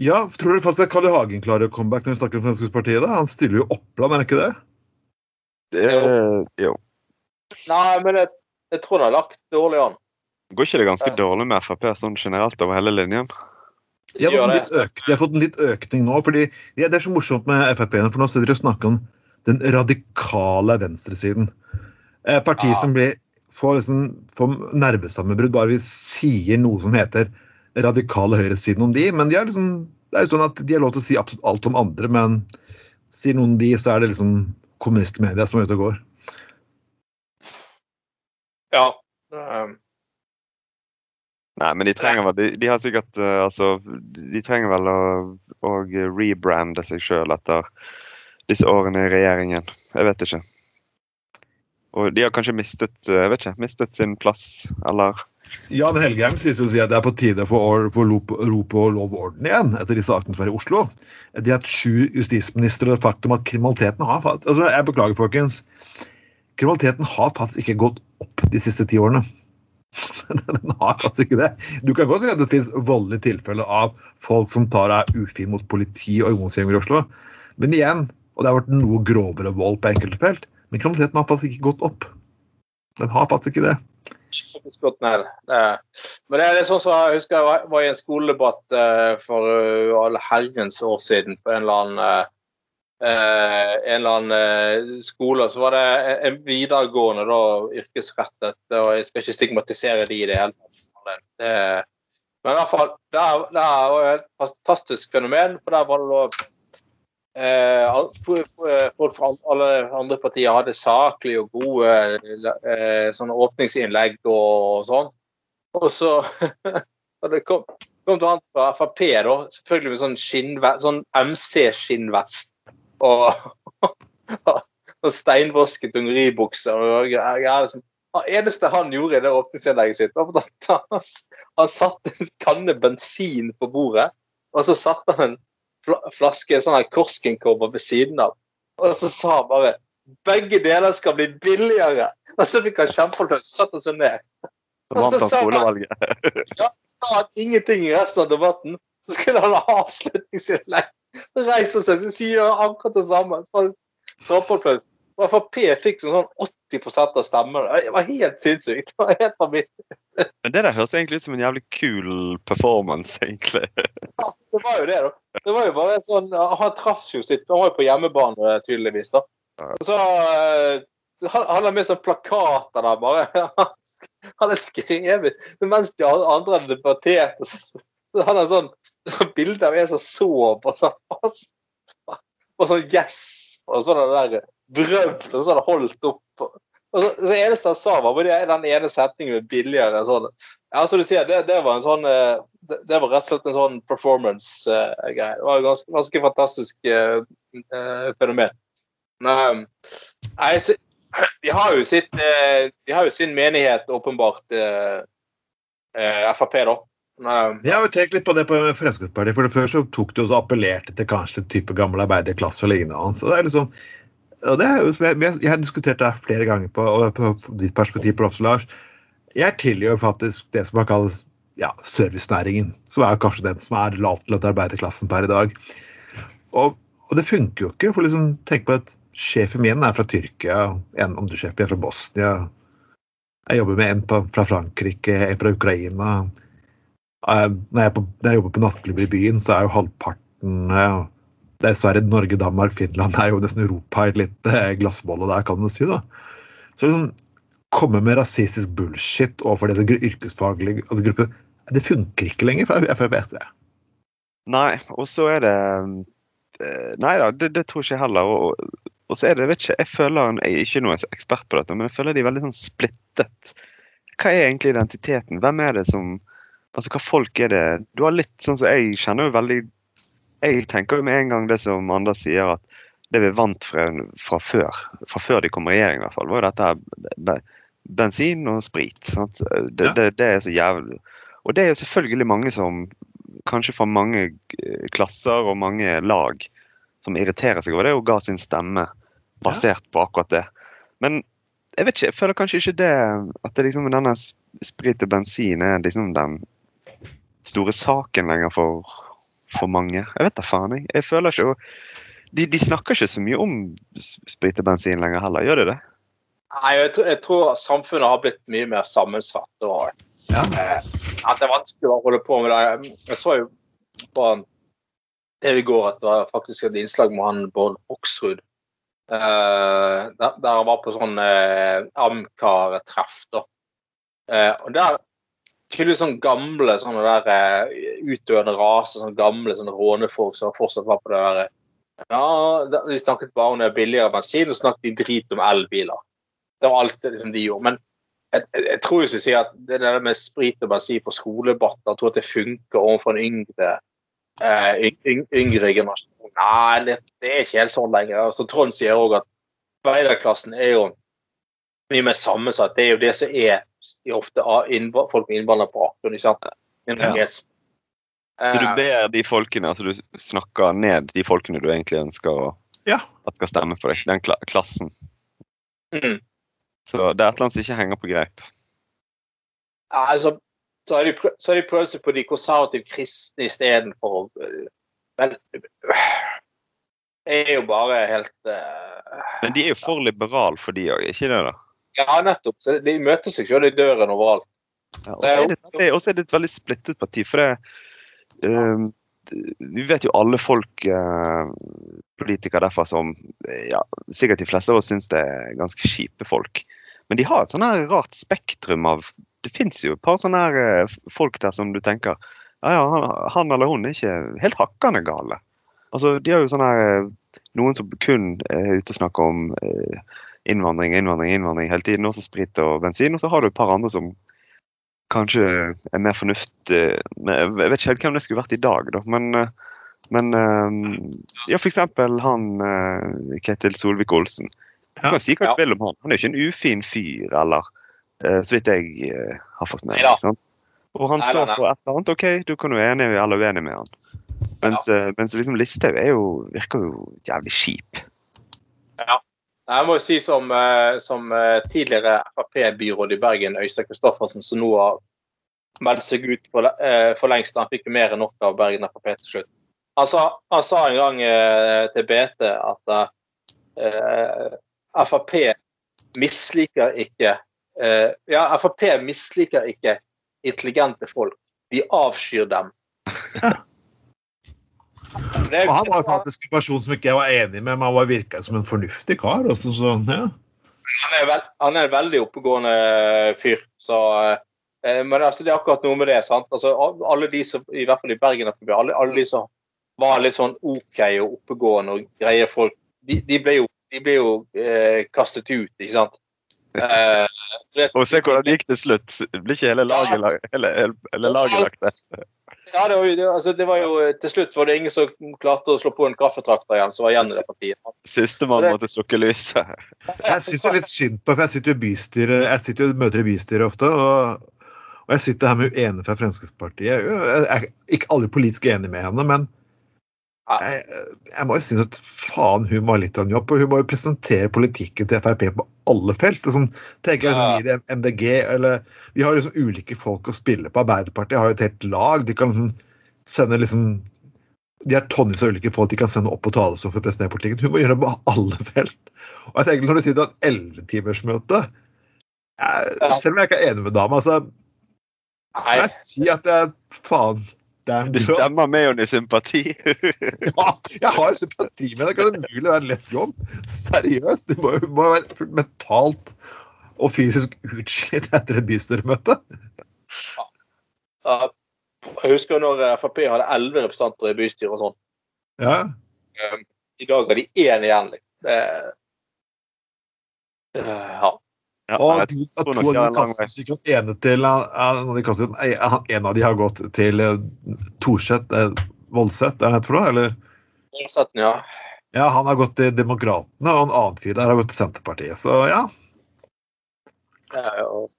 Ja, tror du faktisk at Carl I. Hagen klarer comeback når vi snakker om Fremskrittspartiet? da? Han stiller jo Oppland, er det ikke det? det jo. Nei, men jeg, jeg tror han har lagt dårlig an. Går ikke det ganske dårlig med Frp sånn generelt over hele linjen? De har, fått økt, de har fått en litt økning nå. fordi Det er så morsomt med Frp-ene, for nå sitter de og snakker om den radikale venstresiden. Eh, partiet Ja. som blir, får, liksom, får nervesammenbrudd bare vi sier noe som heter radikale høyresiden om de. Men de er liksom, det er jo sånn at de har lov til å si absolutt alt om andre, men sier noen om de, så er det liksom kommunistmedia som er ute og går. Ja. Um, Nei, men de trenger vel De, de har sikkert uh, Altså, de trenger vel å, å rebrande seg sjøl etter disse årene i regjeringen. Jeg vet ikke. Og de har kanskje mistet eh, jeg vet ikke, mistet sin plass, eller Jan Helgheim synes å si at det er på tide å få rop og lov og orden igjen etter disse sakene som er i Oslo. De har hatt sju justisministre og det faktum at kriminaliteten har faktisk altså Jeg beklager, folkens. Kriminaliteten har faktisk ikke gått opp de siste ti årene. Den har altså ikke det. Du kan godt si at det finnes voldelige tilfeller av folk som tar deg ufin mot politi og ungdomsgjenger i Oslo. Men igjen, og det har vært noe grovere vold på enkelte felt, men kriminaliteten har faktisk ikke gått opp. Den har faktisk ikke det. Men det er litt sånn som jeg husker jeg var- i en skoledebatt eh, for eh, alle herrens år siden på en eller annen eh, en eller annen eh, skole. Så var det en- en videregående da, yrkesrettet, og jeg skal ikke stigmatisere de i det hele tatt. Men i hvert fall, det er, jo et fantastisk fenomen. for der var det da Eh, folk fra alle andre partier hadde saklige og gode eh, sånne åpningsinnlegg og sånn. Og så og det kom, kom til han fra Frp, da, selvfølgelig med sånn, sånn MC-skinnvest og, og steinvasket dungeribukser. Og, jeg, liksom, det eneste han gjorde i det åpningsinnlegget sitt, var at han, han satte en kanne bensin på bordet, og så satte han en fla- flaske sånn her Korsken-cover ved siden av. Og så sa han bare begge deler skal bli billigere. Og så fikk han kjempeapplaus, så satte han seg ned. så vant han. Ja, sa han ingenting i resten av debatten. Så skulle han ha avslutningsinnlegg. Reiser seg, så sier akkurat det samme. I hvert fall P Og fikk sånn 80 av stemmene. Det var helt sinnssykt. Det var helt vanvittig. Men det der høres egentlig ut som en jævlig kul performance, egentlig. Det var jo det, da. Det var jo bare sånn, Han traff jo sitt Han var jo på hjemmebane, tydeligvis. da. Så eh, han han hadde med seg plakater der, bare. Han hadde skrevet Mens de andre hadde debattert, så så hadde han sånn bilde av en som sov, og sånn og sånn gjesp, og sånn der brøvl, og sånn holdt opp. Og så, så eneste han sa, var den ene setningen billigere. sånn. Ja, som du sier, det, det var en sånn eh, det, det var rett og slett en sånn performance-greie. det var et ganske, ganske fantastisk uh, fenomen. Nei, så, de, har jo sitt, de har jo sin menighet, åpenbart, eh, Frp, da. Jeg har jo tenkt litt på det på Fremskrittspartiet. for det Før så tok det og appellerte til kanskje en type gammel arbeiderklasse og lignende. Så det er liksom, og det er jo, som jeg, jeg har diskutert det flere ganger på, på ditt perspektiv også, Lars. Jeg tilgjør faktisk det som kalles ja, servicenæringen, som er kanskje den som er lavtlønnet arbeiderklassen per i dag. Og, og det funker jo ikke. for liksom, Tenk på at sjefen min er fra Tyrkia, en sjef er fra Bosnia. Jeg jobber med en på, fra Frankrike, en fra Ukraina. Eh, Når jeg, på, når jeg jobber på nattklubber i byen, så er jo halvparten eh, Det er Norge, Danmark, Finland. Er jo nesten Europa i et lite glassbolle der, kan du si. da. Så liksom, komme med rasistisk bullshit overfor disse yrkesfaglige altså grupper, Det funker ikke lenger for Frp. tror det. Nei, og så er det eh, Nei da, det, det tror jeg heller. Og, og så er det, vet ikke, jeg føler Jeg er ikke noen ekspert på dette, men jeg føler de er veldig sånn splittet. Hva er egentlig identiteten? Hvem er det som Altså, hva folk er det Du har litt sånn som jeg kjenner jo veldig Jeg tenker jo med en gang det som Anders sier, at det vi vant fra, fra før, fra før de kom i regjering i hvert fall, var jo dette her bensin og sprit. Sant? Det, Ja. det, det er så jævlig Og det er jo selvfølgelig mange som kanskje fra mange eh, klasser og mange lag som irriterer seg over det og ga sin stemme basert på akkurat det. Men jeg vet ikke, jeg føler kanskje ikke det at det liksom denne sprit og bensin er liksom den store saken lenger for, for mange. Jeg vet da faen, jeg. Jeg føler ikke de, de snakker ikke så mye om sprit og bensin lenger heller, gjør de det? Nei, jeg tror, jeg tror samfunnet har blitt mye mer sammensatt. og Ja. eh, At det er vanskelig å holde på med det. Jeg så jo på TV i går at det var faktisk et innslag med han Bård Hoksrud. Eh, der, der han var på sånn eh, Amcar-treff. da. Eh, og der tydeligvis sånn gamle sånne der eh, utdøende raser, sånne gamle sånne rånefolk som fortsatt var på det der Ja, de snakket bare om det billigere bensin, og snakket de drit om elbiler. Det var alt det liksom de gjorde. Men jeg, jeg, tror hvis vi sier at det der med sprit og bensin på skolebatter, jeg tror at det funker overfor en yngre eh, yng, yng, yngre generasjon. Nei, det, det er ikke helt sånn lenger. Så Trond sier òg at arbeiderklassen er jo mye mer sammensatt. Det er jo det som er ofte folk med innvandrerbakgrunn. sant? Så du Eh, ber de folkene, altså du snakker ned de folkene du egentlig ønsker å, Ja. at skal stemme for deg, den klassen. mm. Så det er et eller annet som ikke henger på greip. Ja, altså, så har de så har de prøvd seg på de konservative kristne istedenfor. Men øh, det er jo bare helt uh, Men de er jo for liberale for de òg, ikke det? da? Ja, nettopp. Så de møter seg selv i døren overalt. Ja, og så er det, et veldig splittet parti. For det ehm, Vi vet jo alle folk, uh, politikere derfra, som ja, sikkert de fleste av oss syns det er ganske kjipe folk. Men de har et sånn her rart spektrum av Det fins jo et par sånne her eh, folk der som du tenker ja, ja, han, han eller hun er ikke helt hakkende gale. Altså, De har jo sånn her eh, Noen som kun er ute og snakker om eh, innvandring, innvandring, innvandring hele tiden. Også sprit og bensin. Og så har du et par andre som kanskje er mer fornuftig Jeg vet ikke helt hvem det skulle vært i dag, da. Men, eh, men eh, ja, eksempel han eh, Ketil Solvik-Olsen. Du kan si hva Ja. du vil om han. Han er jo ikke en ufin fyr, eller eh, så vidt jeg eh, har fått med meg. Og han står for et eller annet. OK, du kan jo være enig eller uenig med han. Mens, ja. mens liksom Listhaug er virker jo jævlig kjip. Jeg må jo si som, eh, som eh, tidligere Frp-byråd i Bergen, Øystein Kristoffersen, som nå har meldt seg ut for, eh, for lengst. Han fikk mer enn nok av Bergen Frp til slutt. Han sa, han sa en gang til BT at eh, Frp misliker ikke eh, Ja, Frp misliker ikke intelligente folk. De avskyr dem. Det Og han var faktisk en person som ikke jeg var enig med, men han var virka som en fornuftig kar. Også, så, ja. han er, vel, han er en veldig oppegående fyr. Så, eh, men altså, det er akkurat noe med det. sant? Altså, alle de som, I hvert fall i Bergen, alle, alle de som var litt sånn OK og oppegående og greie folk, de, de ble jo, de ble jo eh, kastet ut, ikke sant? Eh, det- Og se hvordan det gikk til slutt. Det blir ikke hele laget, Ja hele, hele, hele laget lagt der. Ja, det var, jo, det, altså, det var jo, eh, Til slutt var det ingen som klarte å slå på en kaffetrakter igjen, som var igjen i det partiet. Sistemann måtte slukke lyset. Jeg syns litt synd på for jeg sitter jo i bystyret, jeg sitter jo møter i bystyret ofte. og, og jeg sitter her med hun ene fra Fremskrittspartiet. Jeg er ikke aldri politisk enig med henne, men jeg, jeg må jo synes at faen, hun må ha litt av en jobb. Og hun må jo presentere politikken til Frp på alle felt. Liksom, tenker jeg liksom, Ja. i det MDG, eller Vi har liksom ulike folk å spille på. Arbeiderpartiet har jo et helt lag. De kan liksom sende liksom de har tonnevis av ulike folk de kan sende opp på talerstolen for å presentere politikken. Hun må gjøre det på alle felt. Og jeg tenker Når du sier du har et ellevetimersmøte. Selv om jeg ikke er enig med dama, så Nei, jeg sier at er faen det Du stemmer med henne i sympati. Ja, jeg har jo sympati med det. Det kan umulig være en lett jobb. Seriøst. Du må jo være mentalt og fysisk utslitt etter et bystyremøte. ja, jeg husker når eh, Frp hadde elleve representanter i bystyret og sånn. Ja. Um, I dag har de én igjen. liksom. Det, ja. Ja, Og de, at to av de at ene til eh, en av de en av de har gått til eh, Thorseth eh, Voldseth, er det hett for noe? Eller? Målsetten, ja. Ja, han har gått til Demokratene, og en annen fyr der har gått til Senterpartiet. Så ja. Ja, og-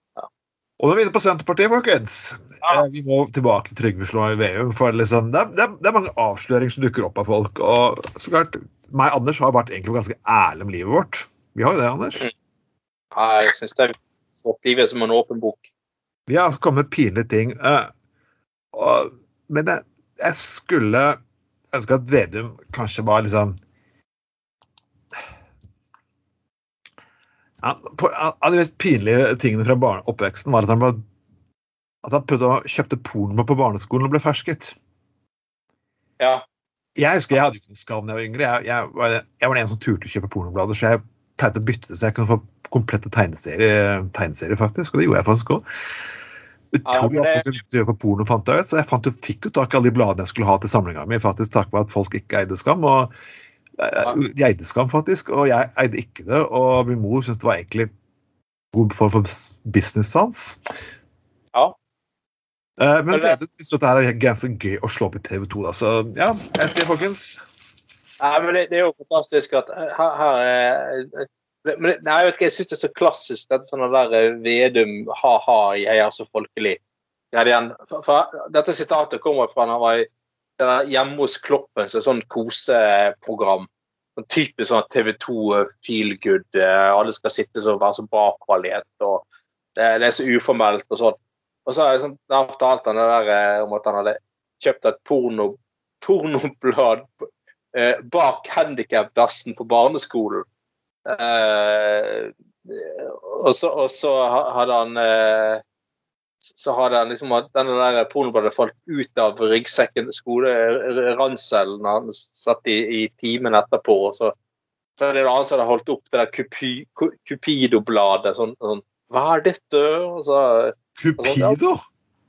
Og er vi inne på Senterpartiet, folkens Ja. eh, Vi må tilbake til Trygve Slå Veum. For liksom, det, er, det, er, mange avsløringer som dukker opp av folk. Og så klart, meg og Anders har vært egentlig ganske ærlige om livet vårt. Vi har jo det, Anders. ja, jeg syns det er vårt liv er som en åpen bok. Vi har kommet pinlige ting. eh, men jeg, jeg skulle ønske at Vedum kanskje var liksom Av de mest pinlige tingene fra oppveksten var at han, var, at han prøvde å kjøpte porno på barneskolen og ble fersket. Ja. Jeg husker jeg hadde jo ikke en skam da jeg var yngre. Jeg, jeg, var, jeg var den som turte å kjøpe pornoblader, så jeg pleide å bytte det så jeg kunne få komplette tegneserier, tegneserier faktisk. Og det gjorde jeg faktisk òg. Utrolig Ja, det- at gjøre for porno, fant jeg ut. Så jeg fant, fikk jo tak i alle de bladene jeg skulle ha til samlinga mi, faktisk takket være at folk ikke eide Skam. og eh, De eide Skam, faktisk, og jeg eide ikke det. Og min mor syntes det var egentlig god form for business-sans. Ja. Eh, Men det- jeg syns dette er ganske gøy å slå opp i TV 2, da. Så ja, jeg sier folkens. Nei, men det, det er jo fantastisk at her, her er men Nei, jeg vet ikke, jeg syns det er så klassisk, dette sånne der eh, Vedum ha-ha, jeg er så folkelig. Ja, det for, for, dette sitatet kommer fra da han var hjemme hos Kloppen, så et sånt koseprogram. Sånn typisk sånn TV 2 feel good, eh, alle skal sitte og være så bra kvalitet, og det, er så uformelt og sånn. Og så har jeg sånn, da fortalte han det der eh, om at han hadde kjøpt et porno, pornoblad eh, bak handikapdassen på barneskolen. Eh, og, så, hadde han eh, så hadde han liksom denne der pornobladet falt ut av ryggsekken, skoleranselen, han satt i, i timen etterpå. og så så er det en annen som hadde holdt opp det der Cupi- Cupido-bladet. Sånn, sånn, Hva er dette? Og så, Cupido?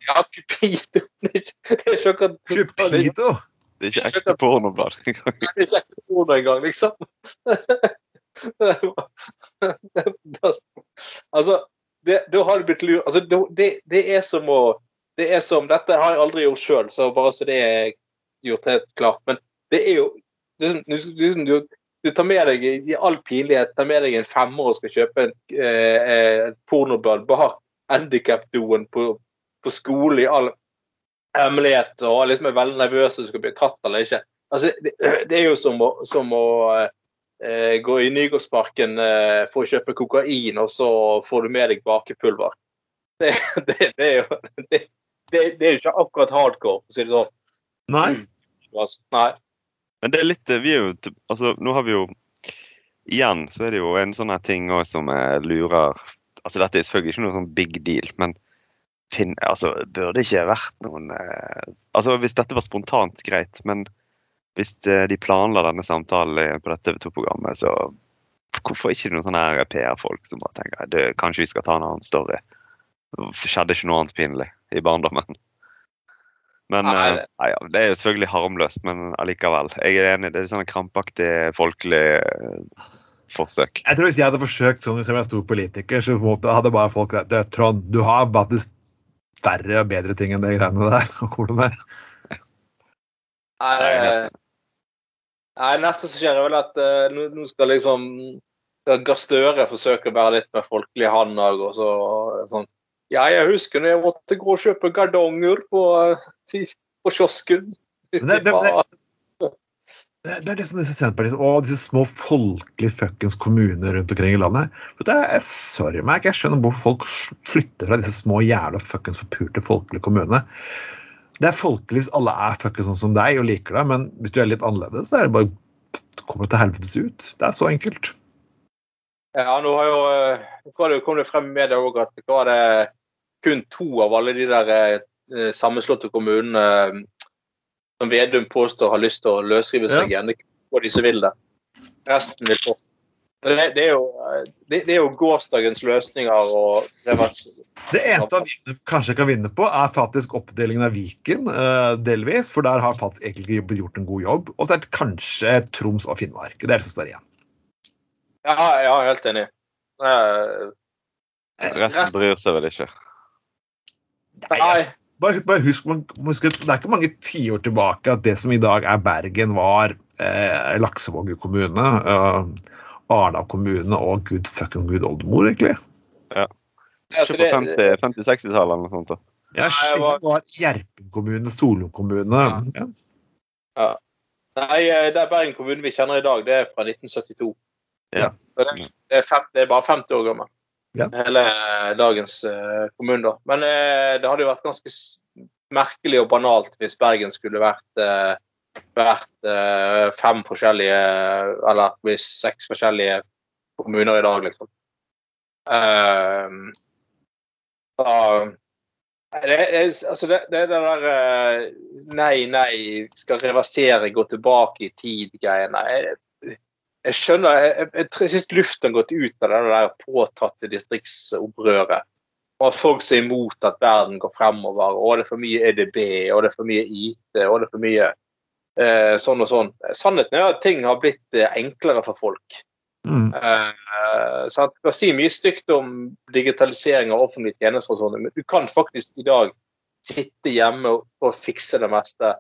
ja, Cupido Det er ikke akkurat Cupido? Det er ikke ekte pornoblad. Det er ikke ekte porno engang, liksom. altså, det, da har det blitt lurt altså, det, det er som å det er som, Dette har jeg aldri gjort sjøl, så bare så det er gjort helt klart. Men det er jo liksom, du, du, du, du tar med deg i all pinlighet tar med deg en femmer og skal kjøpe en eh, eh, pornoblad bak handikapdoen på, på skole i all hemmelighet og liksom er veldig nervøs du skal bli tatt eller ikke. Altså, det, det er jo som å, som å eh, gå i Nygårdsparken eh, for å kjøpe kokain, og så får du med deg bakepulver. Det, det, det, er jo det, det, det er jo ikke akkurat hardcore, for å si det sånn. Nei. Altså, nei. Men det er litt Vi er jo Altså, nå har vi jo Igjen så er det jo en sånn her ting òg som eh, lurer Altså, dette er selvfølgelig ikke noe sånn big deal, men finn, altså, burde det ikke vært noen eh, Altså, hvis dette var spontant, greit, men hvis eh, de planla denne samtalen på dette TV 2-programmet, så hvorfor ikke noen sånne PR-folk som bare tenker det, kanskje vi skal ta en annen story? Skjedde ikke noe annet pinlig i barndommen? Men Nei, eh, nei, ja, Det er jo selvfølgelig harmløst, men allikevel. Jeg er enig. Det er sånn krampaktig folkelig eh, forsøk. Jeg tror Hvis jeg hadde forsøkt sånn som jeg stor politiker, så på en måte hadde bare folk sagt «Du, Trond, du har faktisk verre og bedre ting enn det greiene der. og hvor med. Nei, Nei, nei, neste som skjer, er vel at uh, nå, skal liksom Gahr Støre forsøke å være litt mer folkelig, han òg. Og så sånn Ja, jeg husker når jeg måtte gå og kjøpe gardonger på, eh, på kiosken. Det- det- det- Det, det er det som disse Senterpartiet og disse små folkelige fuckings kommuner rundt omkring i landet. Vet du, jeg, sorry meg, jeg skjønner hvor folk flytter fra disse små jævla fuckings forpurte folkelige kommunene. Det er folkelig hvis alle er fuckings sånn som deg og liker deg, men hvis du er litt annerledes, så er det bare kommer til helvetes ut. Det er så enkelt. Ja, nå har jo eh, hva det kom det frem i media òg at det var det kun to av alle de der eh, sammenslåtte kommunene eh, som Vedum påstår har lyst til å løsrive seg igjen. Det er kun de som vil det. Resten vil få. Det, det, er jo, det, det er jo gårsdagens løsninger og Det eneste vi kanskje kan vinne på, er faktisk oppdelingen av Viken, eh, delvis. For der har faktisk egentlig ikke blitt gjort en god jobb. Og så er det kanskje Troms og Finnmark. Det er det som står igjen. Ja, er helt enig. Uh, Resten bryr seg vel ikke. Nei. Bare, bare husk, man, må Det er ikke mange tiår tilbake at det som i dag er Bergen, var eh, Laksevåg kommune, eh, Arendal kommune og gud fucking gud oldemor, egentlig. Ja. På det- 50 50-60-tallet eller noe sånt. da. Ja, jeg var- Gjerpen kommune, Solum kommune. Ja. Ja. Nei, eh, det er Bergen kommune vi kjenner i dag, det er fra 1972. Ja. Det, det, er fem, det er bare 50 år gammel. Ja. Hele dagens uh, kommune, da. Men uh, det hadde jo vært ganske merkelig og banalt hvis Bergen skulle vært, eh, vært eh, fem forskjellige Eller hvis seks forskjellige kommuner i dag, liksom. Uh, da, Det, det, altså det, det der uh, nei, nei, skal reversere, gå tilbake i tid-greiene. Jeg, jeg, skjønner Jeg, jeg, jeg syns luften har gått ut av det der påtatte distriktsopprøret. Og at folk ser imot at verden går fremover. Og det er for mye EDB, og det er for mye IT, og det er for mye uh, sånn og sånn. Sannheten er at ting har blitt uh, enklere for folk. Mm. Eh, så Du kan si mye stygt om digitalisering av offentlige tjenester, og sånn, men du kan faktisk i dag sitte hjemme og, og fikse det meste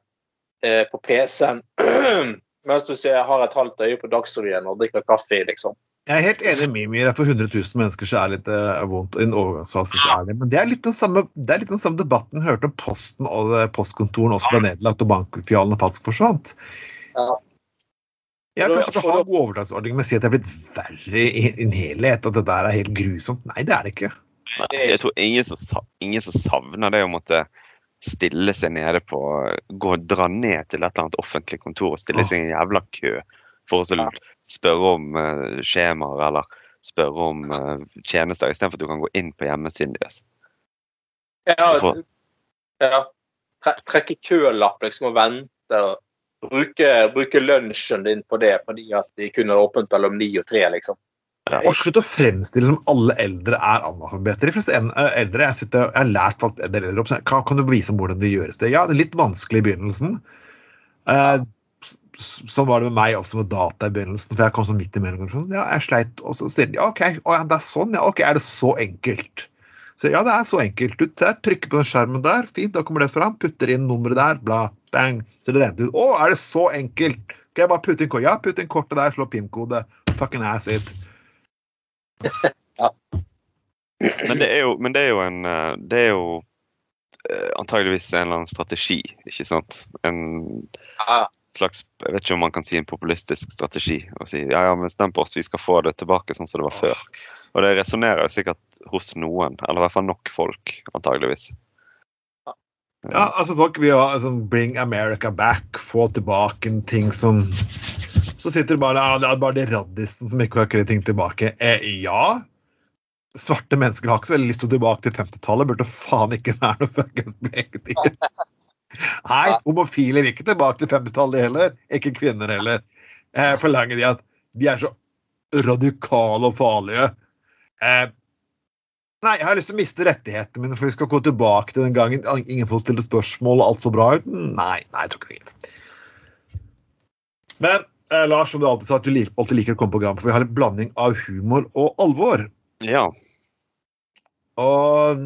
eh, på PC-en mens du ser, har et halvt øye på Dagsrevyen og drikker kaffe. liksom. Jeg er helt enig med Mimir. For 100 000 mennesker så er det litt uh, vondt. I en overgangsfase så er det Men det er litt den samme, det er litt den samme debatten vi hørte om Posten og postkontoren også ble nedlagt og bankfialene faktisk forsvant. Ja. har kanskje ikke ha god overgangsordning, men si at det er blitt verre i en helhet. At det der er helt grusomt. Nei, det er det ikke. Nei, jeg tror ingen som, ingen som savner det å måtte stille seg nede på Gå og dra ned til et eller annet offentlig kontor og stille seg i en jævla kø for å spørre om uh, skjemaer eller spørre om uh, tjenester, istedenfor at du kan gå inn på hjemmesiden deres. Ja, ja. Trekke kølapp liksom og vente. og bruke, bruke, lunsjen din på det fordi at de kunne åpent mellom ni og tre, liksom. Ja. Og slutt å fremstille som alle eldre er analfabeter. De fleste eh, eldre jeg, sitter, jeg har lært faktisk en del eldre opp, kan, kan du vise om hvordan det gjøres? det? Ja, det er litt vanskelig i begynnelsen. Eh, sånn var det med meg også med data i begynnelsen. for jeg kom sånn midt imellom. Ja, jeg sleit, og så sier de ja, OK, å, ja, det er sånn, ja, ok, er det så enkelt? Så ja, det er så enkelt. Du der, trykker på den skjermen der, fint, da kommer det fram. Putter inn nummeret der, bla, bang. Så det renner ut. Å, er det så enkelt? Skal jeg bare putte inn kortet? Ja, putt inn kortet der, slå PIN-kode. Fucking ass it. ja. Men det er jo, men det er jo en eh, Det er jo eh, antageligvis en eller annen strategi, ikke sant? En slags Jeg vet ikke om man kan si en populistisk strategi. og si ja, ja, men stem på oss, vi skal få det tilbake sånn som det var før. Og det resonnerer jo sikkert hos noen, eller i hvert fall nok folk, antageligvis. Ja, altså folk vil ha altså, Bring America back, få tilbake en ting som Så sitter det bare ja, det er bare de raddisen som ikke har akkurat ting tilbake. Eh, ja. Svarte mennesker har ikke så veldig lyst til å tilbake til 50-tallet. Burde faen ikke være noe fuckings begge Nei, homofile vil ikke tilbake til 50-tallet heller. Ikke kvinner heller. Eh, forlanger de at de er så radikale og farlige. Eh, nei, jeg har lyst til å miste rettighetene mine, for vi skal gå tilbake til den gangen ingen får stille spørsmål og alt så bra ut. Nei, nei, jeg tror ikke det. Men eh, Lars, som du alltid sa, at du alltid liker å komme på program, for vi har en blanding av humor og alvor. Ja. Og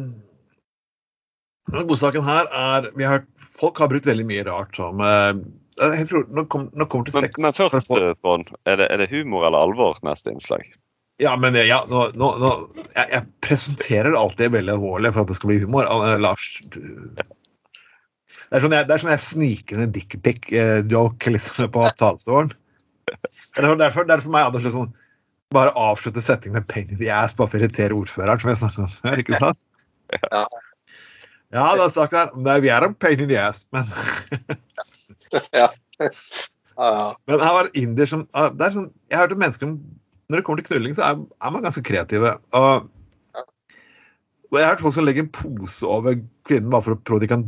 godsaken her er vi har, Folk har brukt veldig mye rart som eh, jeg tror, Nå kommer kom til sex Men, men først, Trond, er, er, det humor eller alvor neste innslag? Ja, men ja, nå, nå, nå jeg, jeg, presenterer det alltid veldig alvorlig for at det skal bli humor. Lars Det er sånn jeg, det er sånn jeg sniker en dickpic-joke eh, liksom, på talerstolen. Derfor, derfor, derfor meg Anders sånn bare avslutte setningen med 'pain in the ass' bare for å irritere ordføreren, som jeg snakket om før. ikke sant? Ja. Ja, er sagt der. Nei, vi er en pain in the ass, men ja. ja. Men her var indier som det er sånn, Jeg har hørt om mennesker når det kommer til knulling, så er, er man ganske kreative. Og, og jeg har hørt folk som legger en pose over kvinnen bare for å prøve de kan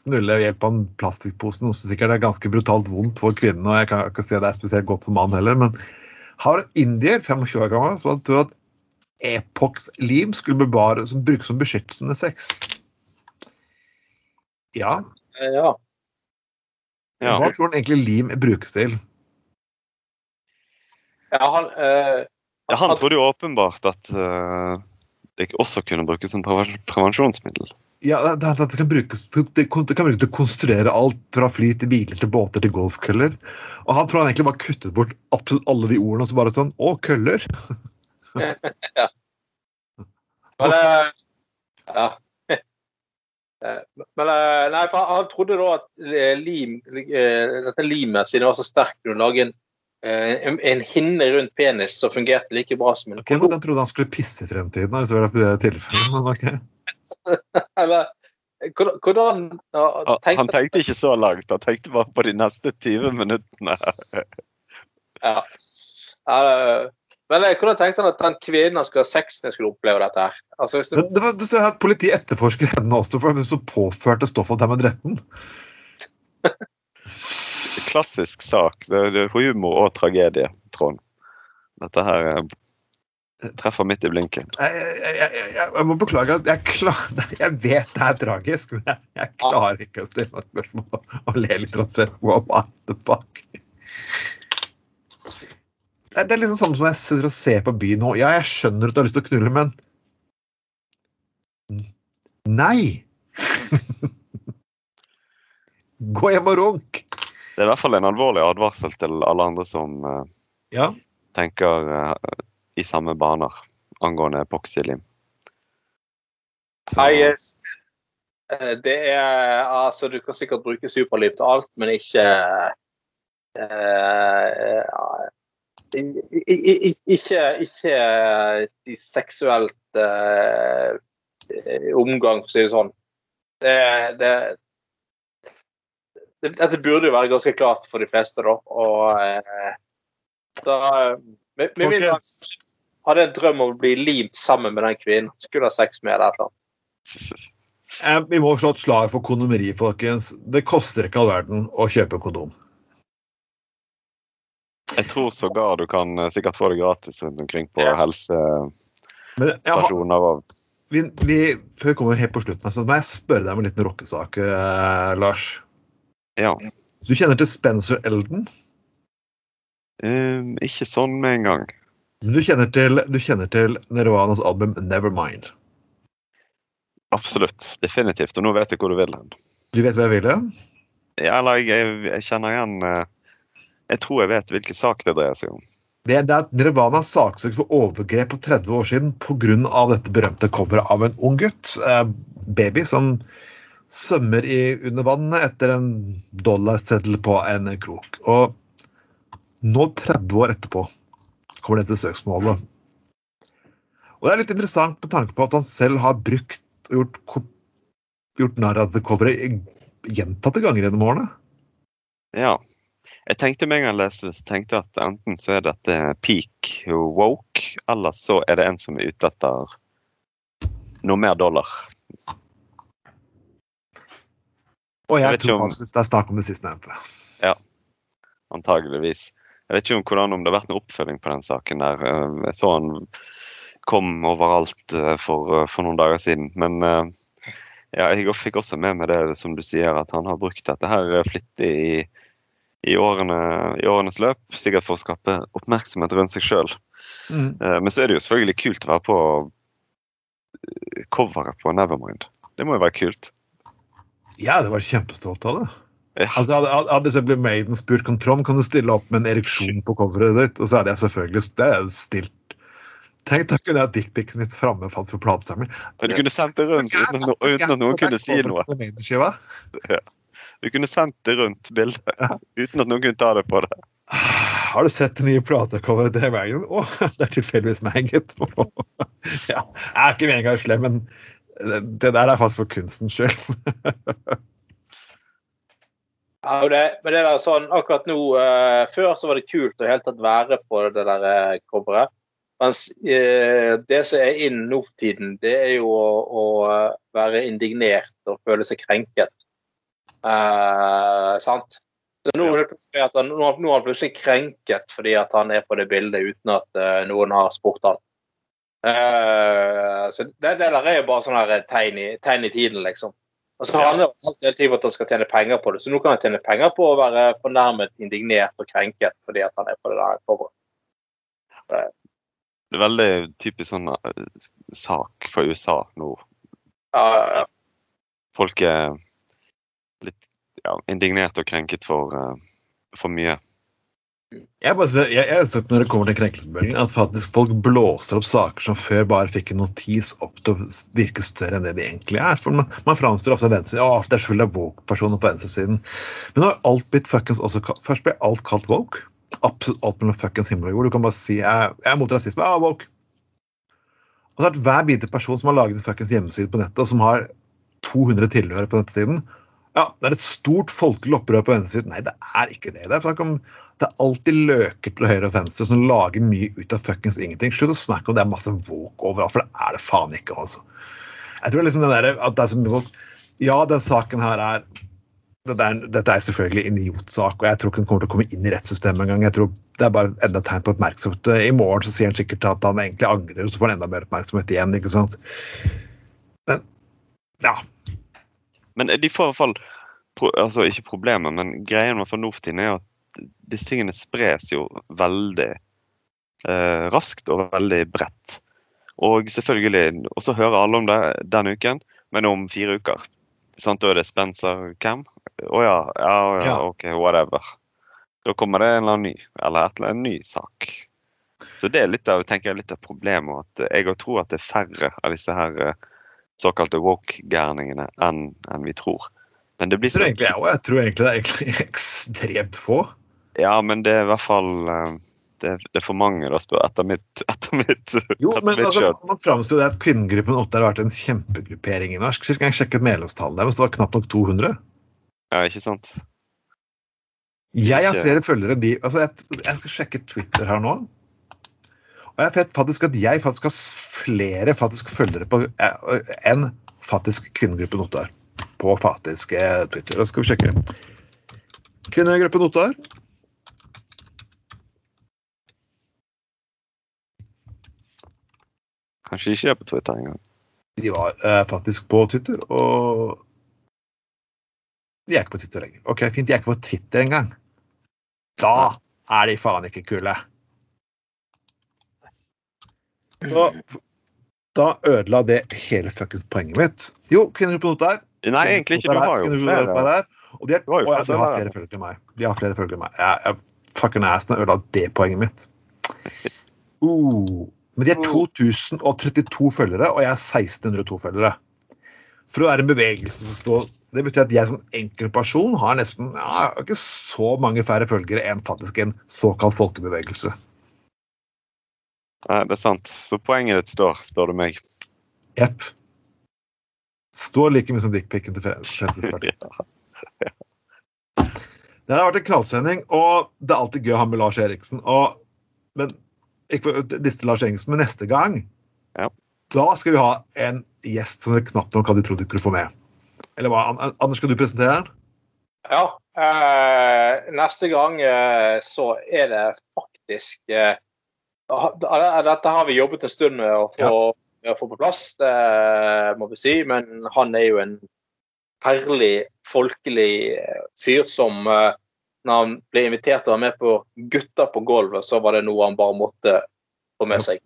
knulle ved hjelp av en plastikkpose, noe som sikkert er ganske brutalt vondt for kvinnen. og jeg kan ikke si at det er spesielt godt for mannen heller, men har en indier, 25 år gammel, som hadde trodd at epox-lim skulle bevare, som brukes som beskyttende sex. Ja. ja. ja. Hva tror han egentlig lim brukes til? Ja, han, uh, ja, han trodde jo åpenbart at øh, det også kunne brukes som prevensjonsmiddel. Ja, det, det, kan brukes, det, kan brukes til å konstruere alt fra fly til biler til båter til golfkøller. Og han tror han egentlig bare kuttet bort absolutt alle de ordene og så bare sånn Å, køller! ja. Men, ja. Men nei, for han trodde da at lim, dette limet, siden det var så sterkt, kunne lage en Eh, en, en hinne rundt penis som fungerte like bra som en okay, kondom. Jeg trodde han skulle pisse i fremtiden. hvis det var det tilfellet, men ok. Eller, hvordan, tenkte Han tenkte ikke så langt, han tenkte bare på de neste 20 minuttene. ja. Uh, Men jeg hvordan tenkte han at den kvinnen han skulle ha sex med, skulle oppleve dette her? Altså, hvis det, det var, det at Politiet etterforsker henne også for hvem som påførte stoffet til med dretten. Klassisk sak. Det er humor og tragedie, Trond. Dette her eh, treffer midt i blinken. Jeg, jeg, jeg, jeg, jeg må beklage at jeg, klar, jeg vet det er tragisk, men jeg, jeg klarer ikke å stille meg spørsmål og le litt før. What the fuck? Det er, det er liksom samme som jeg sitter og ser på byen nå. Ja, jeg skjønner at du har lyst til å knulle, men Nei! Gå hjem og runk! Det er i hvert fall en alvorlig advarsel til alle andre som uh, Ja. tenker uh, i samme baner angående epoxylim. Nei, eh, det er Altså, du kan sikkert bruke superlim til alt, men ikke uh, Ikke, ikke de seksuelt eh, omgang, for å si det sånn. Det, det, det, dette burde jo være ganske klart for de fleste, da. Og eh, da Med med min hadde en drøm om å bli limt sammen med den kvinnen, skulle ha sex med eller et eller annet. eh, vi må slå et slag for kondomeri, folkens. Det koster ikke all verden å kjøpe kondom. Jeg tror sågar du kan eh, sikkert få det gratis rundt omkring på har, helsestasjoner. og vi, vi, før vi kommer helt på slutten, så må jeg spørre deg om en liten rockesak, eh, Lars. Ja. Du kjenner til Spencer Elden? Um, ikke sånn med en gang. Men du kjenner til, du kjenner til Nirvanas album Nevermind. Absolutt. Definitivt. Og nå vet jeg hvor du vil hen. Du vet hva jeg ville? Ja, eller jeg, jeg, jeg kjenner igjen eh, Jeg tror jeg vet hvilken sak det dreier seg om. Det, det er at Nirvana saksøkt for overgrep på 30 år siden pga. dette berømte coveret av en ung gutt, eh, baby, som svømmer i, under vannet etter en dollarseddel på en krok. Og nå, 30 år etterpå, kommer dette søksmålet. Og det er litt interessant med tanke på at han selv har brukt og gjort, gjort narr av det coveret gjentatte ganger gjennom årene. Ja. Jeg tenkte med en gang jeg leste det, så tenkte jeg at enten så er dette peak woke, eller så er det en som er ute etter noe mer dollar. Og Jeg jeg tror faktisk det er snakk om det sistnevnte. Antageligvis. Jeg vet ikke om, hvordan, om det har vært noen oppfølging på den saken der. Eh, Jeg så han kom overalt eh, for, for noen dager siden. Men eh, ja, jeg fikk også med meg det som du sier, at han har brukt dette her eh, flittig i, i, årene, i årenes løp. Sikkert for å skape oppmerksomhet rundt seg sjøl. Mm. Men så er det jo selvfølgelig kult å være på eh, coveret på Nevermind. Det må jo være kult. Ja, det var kjempestolt av det. Ja. Altså, hadde, hadde- så Sebby Maiden spurt om Trond kan du stille opp med en ereksjon på coveret ditt, og så hadde jeg selvfølgelig det er jo stilt. Tenk da kunne jeg dickpicen mitt framme falt for platesamling. Men du kunne sendt det rundt uten at, no, noen kunne si noe. Maiden-skiva. Du kunne sendt det rundt bildet uten at noen kunne ta det på det. Har du sett det nye platecoveret til Wagon? Å, det er tilfeldigvis meg, gitt. Ja, jeg er ikke meningen slem, men det, der er faktisk for kunstens skyld. Ja, det, men det der sånn, akkurat nå uh, Før så var det kult å helt tatt være på det der eh, coveret. Mens uh, det som er inn nå for tiden, det er jo å, å være indignert og føle seg krenket. Eh, sant? Så nå, ja. at han, nå, er han plutselig krenket fordi at han er på det bildet uten at uh, noen har spurt han. Uh, så det, det der er jo bare sånn her tegn tegn i tiden, liksom. Og så handler det alt hele tiden om at han skal tjene penger på det. Så nå kan han tjene penger på å være fornærmet, indignert og krenket fordi at han er på det der coveret. Det er veldig typisk sånn eh, sak fra USA nå. Ja, ja, ja. Folk er litt ja, indignert og krenket for, uh, for mye. Jeg, bare, jeg, jeg har sett når det kommer til krenkelsesbølgen, at faktisk folk blåser opp saker som før bare fikk en notis opp til å virke større enn det de egentlig er. For Man, man framstår ofte venstre, ja, det er fullt av woke-personer på venstresiden. Men nå har alt blitt fuckings også kalt, Først ble alt kalt woke. Absolutt alt mellom fuckings himmel og jord. Du kan bare si jeg, jeg er mot rasisme. Ja, woke. Og så er det hver bidige person som har laget en fuckings hjemmeside på nettet, og som har 200 tilhørere på nettsiden, ja, det er et stort folkelig opprør på venstresiden. Nei, det er ikke det. Det er, snakk om, det er alltid løker til høyre og venstre som lager mye ut av fuckings ingenting. Slutt å snakke om det er masse våk overalt, for det er det faen ikke. altså. Jeg tror liksom den der, at det er så Ja, den saken her er dette er, dette er selvfølgelig en idiotsak, og jeg tror ikke den kommer til å komme inn i rettssystemet engang. Det er bare enda tegn på oppmerksomhet. I morgen så sier han sikkert at han egentlig angrer, og så får han enda mer oppmerksomhet igjen. ikke sant? Men ja. Men de får i hvert fall altså Ikke problemer, men greien med fornuften er at disse tingene spres jo veldig eh, raskt og veldig bredt. Og selvfølgelig, og så hører alle om det den uken, men om fire uker. Sant? Da er det Spencer Cam. Å ja, ja, ja, Ja. OK, whatever. Da kommer det en eller annen ny, eller et eller annet ny sak. Så det er litt av, tenker jeg, litt av problemet. at Jeg tror at det er færre av disse her eh, såkalte woke-gærningene enn enn vi tror. Men det blir Jeg tror egentlig, jeg, tror egentlig det er egentlig ekstremt få. Ja, men det er i hvert fall eh, det, er- det for mange, da, spør etter mitt etter mitt, Jo, etter men mitt altså. Man framstiller det at kvinnegruppen 8 har vært en kjempegruppering i norsk. Sist gang jeg sjekket medlemstallet deres, det var knapt nok 200. Ja, ikke sant? Jeg har flere følgere enn de altså jeg, jeg skal sjekke Twitter her nå. Og jeg vet faktisk at jeg faktisk har flere faktisk følgere på enn faktisk kvinnegruppen Ottar på faktisk eh, Twitter. Da skal vi sjekke. Kvinnegruppen Ottar. Kanskje ikke på Twitter engang. De var eh, faktisk på Twitter, og De er ikke på Twitter lenger. Ok, Fint, de er ikke på Twitter engang. Da er de faen ikke kule. Så, da ødela det hele fuckings poenget mitt. Jo, kvinnegruppen Ottar. Nei, egentlig ikke. Du har jo flere. Og de, er, har å, ja, de har flere. følgere enn meg. De har flere følgere enn meg. Jeg, jeg fucking assen ødela det poenget mitt. Uh, men de er 2032 følgere, og jeg er 1602 følgere. For å være en bevegelse som står Det betyr at jeg som enkeltperson har nesten ja, ikke så mange færre følgere enn faktisk en såkalt folkebevegelse. Nei, det er sant. Så poenget ditt står, spør du meg. Jepp. Står like mye som dickpicen til Fremskrittspartiet. Det har vært en knallsending, og det er alltid gøy å ha med Lars Eriksen. Og, men ikke for disse Lars Eriksen, men neste gang Ja. Da skal vi ha en gjest som dere knapt nok hadde trodd dere kunne få med. Eller hva? Anders, skal du presentere den? Ja. Eh, neste gang eh, så er det faktisk eh, Dette har vi jobbet en stund med å få, med å få på plass, det må vi si. Men han er jo en herlig, folkelig eh, fyr som eh, når han ble invitert til å være med på Gutta på gulvet, så var det noe han bare måtte få med seg.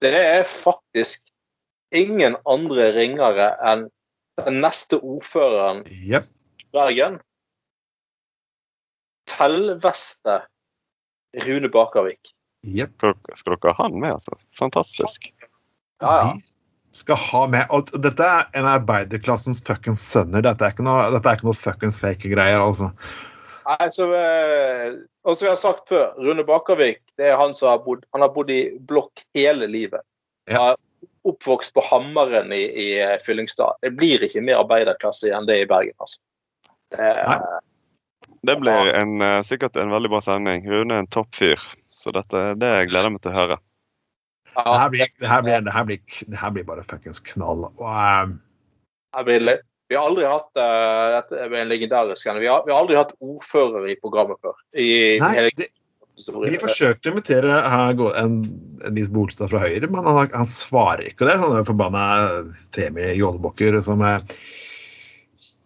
Det er faktisk ingen andre ringere enn den neste ordføreren i i Bergen. Selveste Rune Bakervik. Jepp. Skal, skal dere ha den med, altså? Fantastisk. Ja, ja. Vi skal ha med Og dette er en arbeiderklassens fuckings sønner. Dette er ikke noe, dette er ikke noe fuckings fake greier, altså. Nei, så, eh, og som jeg har sagt før, Rune Bakervik det er han som har bodd, han har bodd i blokk hele livet. Ja. Han er oppvokst på Hammeren i, i eh, Fyllingstad. Det blir ikke mer arbeiderklasse enn det i Bergen. altså. Det, Nei. Det blir en, eh, sikkert en veldig bra sending. Rune er en topp fyr. Så dette, det gleder jeg meg til å høre. Det her blir, det her blir, det her blir, det her blir bare fuckings knall. Og, ehm, Vi har aldri hatt uh, dette er en legendarisk en. Vi har, vi har aldri hatt ordfører i programmet før. I nei, hele det, vi forsøkte å invitere en, en Nils Bolstad fra Høyre, men han, han svarer ikke det. Han er forbanna Femi Jålebokker som er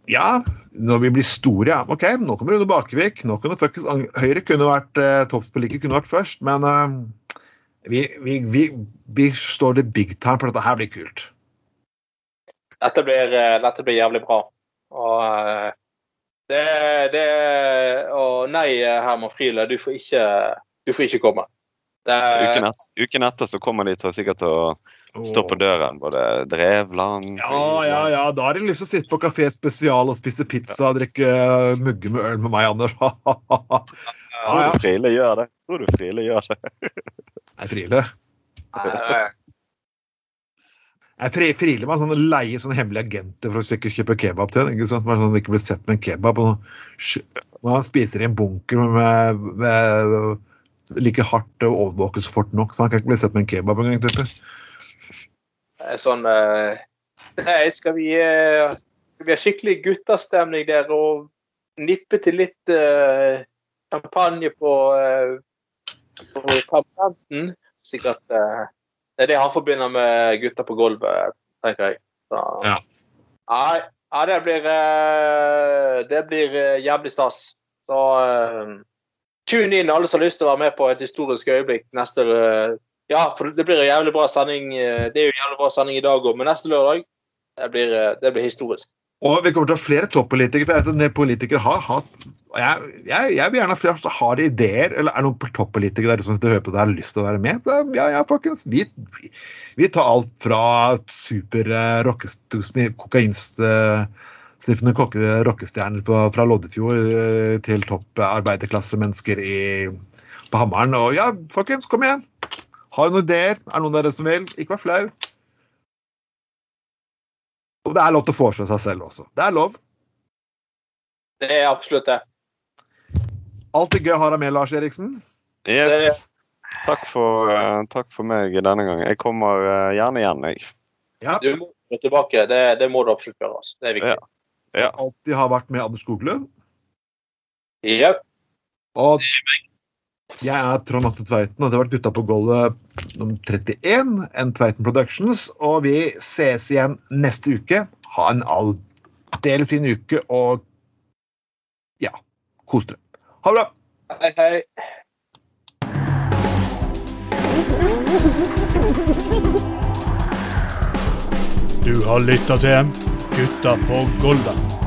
Ja, når vi blir store, ja. OK, nå kommer Rune Bakevik. Nå kunne fuckings Høyre kunne vært eh, toppspolitiker, kunne vært først, men eh, vi, vi, vi, vi står det big time, for dette her blir kult. Dette blir, eh, dette blir jævlig bra. Og eh, det, det Og nei, eh, Herman Friele, du får ikke, du får ikke komme. Det, Uken, etter, uken etter så kommer de til, sikkert til å stå på døren. Både Drevland Ja, ja, ja. Da har de lyst til å sitte på Kafé Spesial og spise pizza og drikke uh, mugge med øl med meg, Anders. ja, Tror du Friele gjør det? Tror du Friele gjør det? Nei, Friele. eh, Jeg fri, friler meg sånn leie sånne hemmelige agenter for å ikke kjøpe kebab til. Ikke sant? Sånn at ikke blir sett med en kebab. Og han man spiser i en bunker med, med like hardt og overvåket så fort nok, så man kan ikke bli sett med en kebab engang. Sånn eh, Nei, skal vi eh, Skal vi ha skikkelig guttastemning der og nippe til litt Kampanje champagne på, eh, på kampanjen? Sikkert eh, Det er det han forbinder med gutta på gulvet, tenker jeg. Så, Ja. Nei, ja, det blir eh, Det blir eh, jævlig stas. Så eh, tune inn, alle som har lyst til å være med på et historisk øyeblikk neste eh, ja, for det blir en jævlig bra sending. eh, Det er jo en jævlig bra sending i dag òg, men neste lørdag det blir, eh, det blir historisk. Og vi kommer til å ha flere toppolitikere. for jeg vet at En del politikere har hatt jeg, jeg, jeg vil gjerne ha flere som har ideer, eller er noen toppolitikere der som sitter og hører på det har lyst til å være med. Da, ja, ja, folkens. Vi, vi, vi tar alt fra super uh, kokainsniffende rockestjerner fra Loddefjord eh, til topp eh, arbeiderklassemennesker på Hammeren. Og ja, folkens, kom igjen! Har du noen ideer? Er det noen av dere som vil? Ikke vær flau. Og det er lov til å foreslå seg selv også. Det er lov. Det er absolutt det. Alltid gøy å ha deg med, Lars Eriksen. Yes. Takk for, eh, takk for meg denne gangen. Jeg kommer eh, gjerne igjen, jeg. Ja. Du må gå tilbake. Det, det må du absolutt gjøre. Altså. Det er viktig. Ja. Alltid har vært med Anders Skoglund. Jepp. Og jeg er Trond Atte Tveiten, og det har vært Gutta på gulvet nummer 31, N Tveiten Productions. Og vi ses igjen neste uke. Ha en aldeles fin uke, og ja, kos dere. Ha det bra! Hei, hei. Du har lytta til Gutta på Golda.